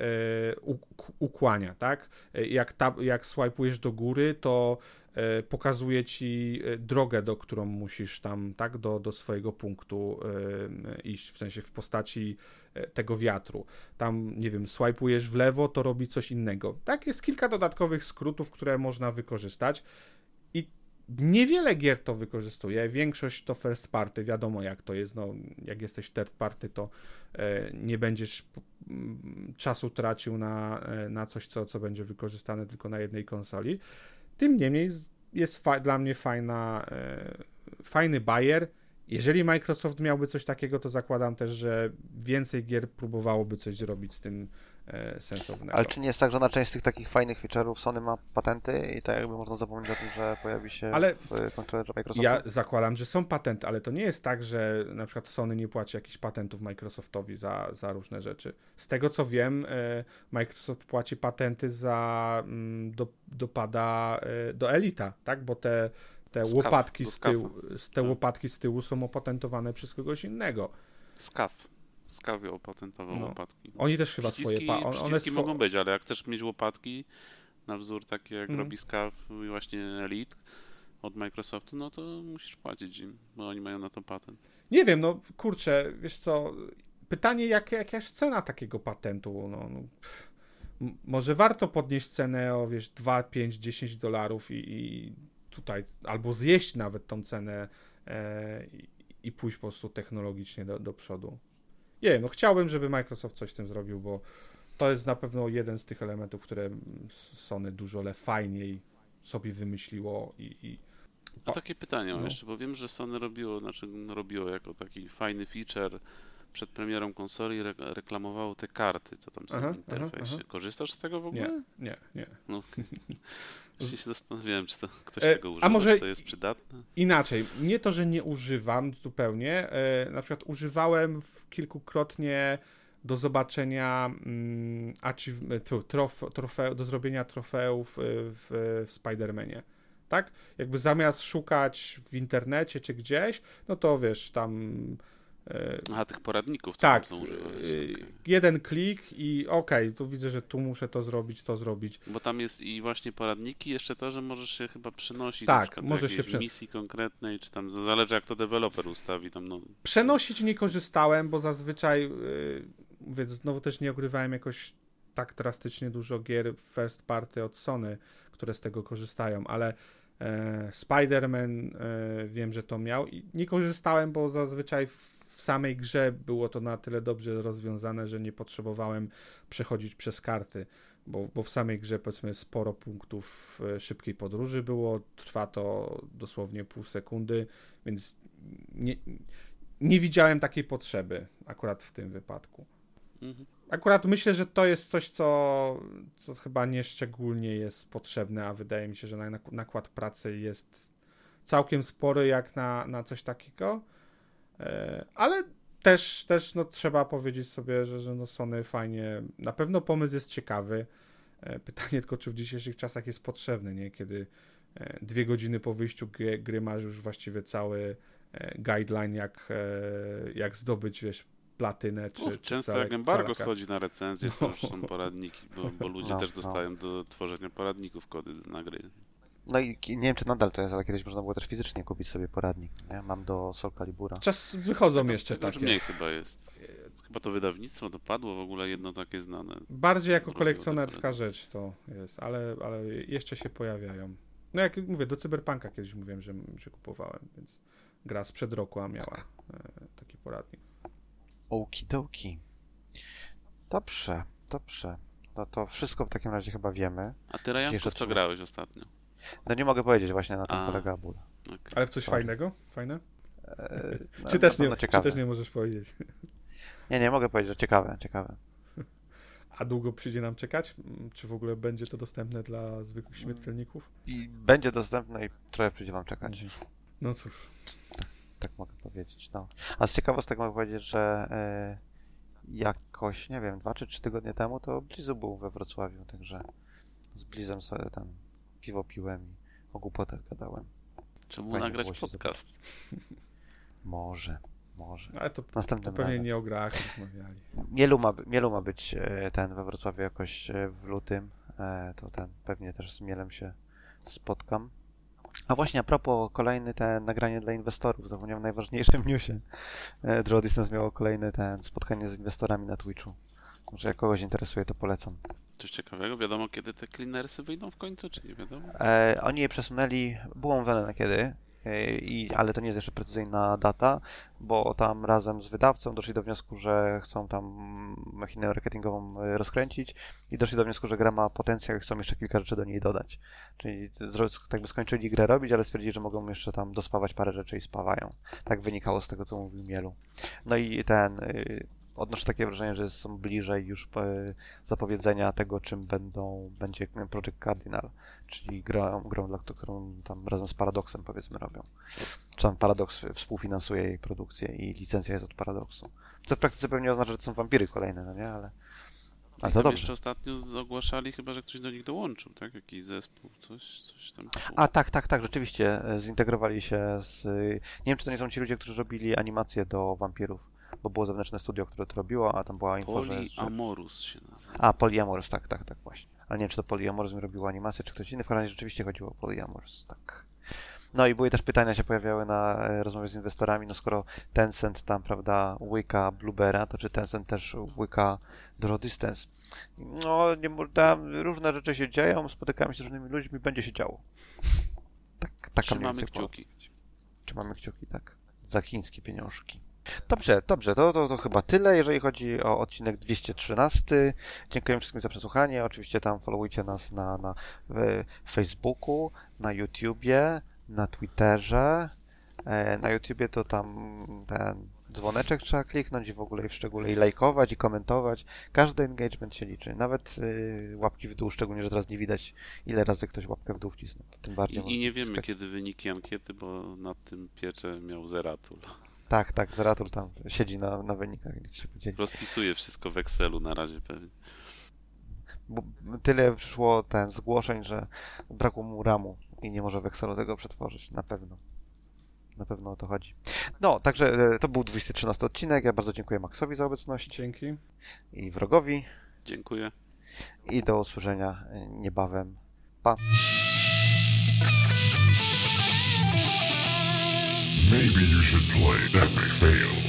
uk- ukłania, tak? E, Jak, ta, jak swajpujesz do góry, to e, pokazuje ci drogę, do którą musisz tam, tak, do, do swojego punktu iść, w sensie w postaci tego wiatru. Tam, nie wiem, swajpujesz w lewo, to robi coś innego. Tak, jest kilka dodatkowych skrótów, które można wykorzystać niewiele gier to wykorzystuje, większość to first party, wiadomo jak to jest, no, jak jesteś third party, to e, nie będziesz czasu tracił na, e, na coś, co, co będzie wykorzystane tylko na jednej konsoli. Tym niemniej jest dla mnie fajna, e, fajny bajer. Jeżeli Microsoft miałby coś takiego, to zakładam też, że więcej gier próbowałoby coś zrobić z tym sensownego. Ale czy nie jest tak, że na część z tych takich fajnych feature'ów Sony ma patenty i tak jakby można zapomnieć o tym, że pojawi się Ale w e, kontrolerze Microsoftu? Ja zakładam, że są patenty, ale to nie jest tak, że na przykład Sony nie płaci jakichś patentów Microsoftowi za, za różne rzeczy. Z tego co wiem, e, Microsoft płaci patenty za mm, do, dopada e, do Elita, tak? Bo te, te Skaf, łopatki z tyłu, te Tak. łopatki z tyłu są opatentowane przez kogoś innego. Skaw. Skaw opatentował No. łopatki. Oni też chyba Przyciski, swoje pa- on, one swo- mogą być, ale jak chcesz mieć łopatki na wzór taki jak Mhm. robi Skaw i właśnie Elite od Microsoftu, no to musisz płacić im, bo oni mają na to patent. Nie wiem, no kurczę, wiesz co, pytanie jak, jaka jest cena takiego patentu, no, no może warto podnieść cenę o, wiesz, 2, 5, 10 dolarów i, i tutaj, albo zjeść nawet tą cenę e, i, i pójść po prostu technologicznie do, do przodu. Nie wiem, no chciałbym, żeby Microsoft coś z tym zrobił, bo to jest na pewno jeden z tych elementów, które Sony dużo le fajniej sobie wymyśliło i, i A takie pytanie mam No. jeszcze, bo wiem, że Sony robiło, znaczy robiło jako taki fajny feature przed premierą konsoli, re reklamowało te karty, co tam są Aha, w interfejsie. aha, Korzystasz z tego w ogóle? nie, nie, nie. No, Właśnie się zastanawiałem, czy to ktoś E, tego a używa, może- czy to jest przydatne. Inaczej, nie to, że nie używam zupełnie. E, na przykład używałem w kilkukrotnie do zobaczenia mm, trof, trofe, do zrobienia trofeów e, w, w Spider-Manie. Tak? Jakby zamiast szukać w internecie czy gdzieś, no to wiesz, tam e, Aha, tych poradników, tak, są używane. e, okej. jeden klik i okej, tu widzę, że tu muszę to zrobić, to zrobić. Bo tam jest i właśnie poradniki, jeszcze to, że możesz się chyba przenosić Tak, na możesz się jakiejś prze- misji konkretnej, czy tam zależy jak to deweloper ustawi tam, no Przenosić nie korzystałem, bo zazwyczaj, yy, mówię, znowu też nie ogrywałem jakoś tak drastycznie dużo gier first party od Sony, które z tego korzystają, ale e, Spider-Man e, wiem, że to miał i nie korzystałem, bo zazwyczaj w, w samej grze było to na tyle dobrze rozwiązane, że nie potrzebowałem przechodzić przez karty, bo, bo w samej grze powiedzmy sporo punktów e, szybkiej podróży było, trwa to dosłownie pół sekundy, więc nie, nie widziałem takiej potrzeby akurat w tym wypadku. mhm. Akurat myślę, że to jest coś, co, co chyba nie szczególnie jest potrzebne, a wydaje mi się, że na- nakład pracy jest całkiem spory jak na, na coś takiego. E, Ale też, też no, trzeba powiedzieć sobie, że, że no Sony fajnie, na pewno pomysł jest ciekawy. E, Pytanie tylko, czy w dzisiejszych czasach jest potrzebny, nie? Kiedy e, dwie godziny po wyjściu gry, gry masz już właściwie cały guideline, jak, jak zdobyć, wiesz, platynę, czy, Uch, czy często całe- jak embargo schodzi na recenzję, to już są poradniki, bo, bo ludzie No, też no. dostają do tworzenia poradników kody na gry. No i nie wiem, czy nadal to jest, ale kiedyś można było też fizycznie kupić sobie poradnik, nie? Mam do Soul Calibura. Czas wychodzą Tego- jeszcze tego już takie. mniej chyba jest. Chyba to wydawnictwo dopadło w ogóle jedno takie znane. Bardziej jako kolekcjonerska rzecz to jest, ale, ale jeszcze się pojawiają. No jak mówię, do Cyberpunka kiedyś mówiłem, że, że kupowałem, więc gra sprzed roku, a miała e, taki poradnik. Okidoki. Dobrze, dobrze. No to wszystko w takim razie chyba wiemy. A ty Jeszcze co grałeś ostatnio? No nie mogę powiedzieć właśnie na tym A. polega ból. Okej. Ale w coś Sorry. fajnego? Fajne? No, czy, też nie, czy też nie możesz powiedzieć? Nie, nie mogę powiedzieć, że ciekawe, ciekawe. A długo przyjdzie nam czekać? Czy w ogóle będzie to dostępne dla zwykłych Mm. śmiertelników? I będzie dostępne i trochę przyjdzie wam czekać. No cóż. Tak mogę powiedzieć, no. A z ciekawostek mogę powiedzieć, że e, jakoś, nie wiem, dwa czy trzy tygodnie temu to Blizu był we Wrocławiu, także z Blizem sobie tam piwo piłem i o głupotach gadałem. Czemu Fajnie nagrać podcast? Może, może. Ale to, to Następnym pewnie razem. nie o grach rozmawiali. Mielu ma, Mielu ma być e, ten we Wrocławiu jakoś e, w lutym. E, To ten pewnie też z Mielem się spotkam. A właśnie a propos kolejny ten nagranie dla inwestorów, zapomniałem o najważniejszym newsie. Draw Distance miało kolejne ten spotkanie z inwestorami na Twitchu. Może jak kogoś interesuje, to polecam. Coś ciekawego? Wiadomo, kiedy te cleanersy wyjdą w końcu, czy nie wiadomo? E, oni je przesunęli, było mówione na kiedy, e, i, ale to nie jest jeszcze precyzyjna data, bo tam razem z wydawcą doszli do wniosku, że chcą tam machinę marketingową e, rozkręcić i doszli do wniosku, że gra ma potencjał i chcą jeszcze kilka rzeczy do niej dodać. Czyli tak by skończyli grę robić, ale stwierdzili, że mogą jeszcze tam dospawać parę rzeczy i spawają. Tak wynikało z tego, co mówił Mielu. No i ten... Odnoszę takie wrażenie, że są bliżej już e, zapowiedzenia tego, czym będą, będzie Project Cardinal czyli grą, grą dla, którą tam razem z Paradoxem powiedzmy robią. Czy tam Paradox współfinansuje jej produkcję i licencja jest od Paradoxu. Co w praktyce pewnie oznacza, że to są wampiry kolejne, no nie? Ale, ale to dobrze. jeszcze ostatnio ogłaszali chyba, że ktoś do nich dołączył, tak? Jakiś zespół, coś, coś tam. A tak, tak, tak, rzeczywiście e, zintegrowali się z... Nie wiem, czy to nie są ci ludzie, którzy robili animacje do wampirów, bo było zewnętrzne studio, które to robiło, a tam była info, że... Polyamorus się nazywa. A, Polyamorous, tak, tak, tak, właśnie. Ale nie wiem, czy to Polyamorous mi robiło animację, czy ktoś inny. W każdym razie rzeczywiście chodziło o Polyamorous, tak. No i były też pytania się pojawiały na e, rozmowie z inwestorami, no skoro Tencent tam, prawda, łyka Bluebera, to czy Tencent też łyka Draw Distance? No, nie, tam różne rzeczy się dzieją, spotykamy się z różnymi ludźmi, będzie się działo. Tak, taka Trzymamy kciuki. Trzymamy kciuki, tak. Za chińskie pieniążki. Dobrze, dobrze, to, to, to chyba tyle, jeżeli chodzi o odcinek 213. Dziękuję wszystkim za przesłuchanie. Oczywiście tam followujcie nas na, na w Facebooku, na YouTubie, na Twitterze. E, Na YouTubie to tam ten dzwoneczek trzeba kliknąć i w ogóle i w szczególe i lajkować i komentować. Każdy engagement się liczy. Nawet y, łapki w dół, szczególnie, że teraz nie widać ile razy ktoś łapkę w dół wcisnął. To tym bardziej I, I nie wiemy, kiedy wyniki ankiety, bo nad tym piecze miał Zeratul. Tak, tak, Zeratul tam siedzi na, na wynikach, nic się podzieli. Rozpisuje wszystko w Excelu na razie pewnie. Bo tyle przyszło ten zgłoszeń, że brakło mu ramu i nie może w Excelu tego przetworzyć. Na pewno. Na pewno o to chodzi. No, także e, to był 213 odcinek. Ja bardzo dziękuję Maxowi za obecność Dzięki. i wrogowi. Dziękuję. I do usłyszenia niebawem. Pa. Maybe you should play. That may fail.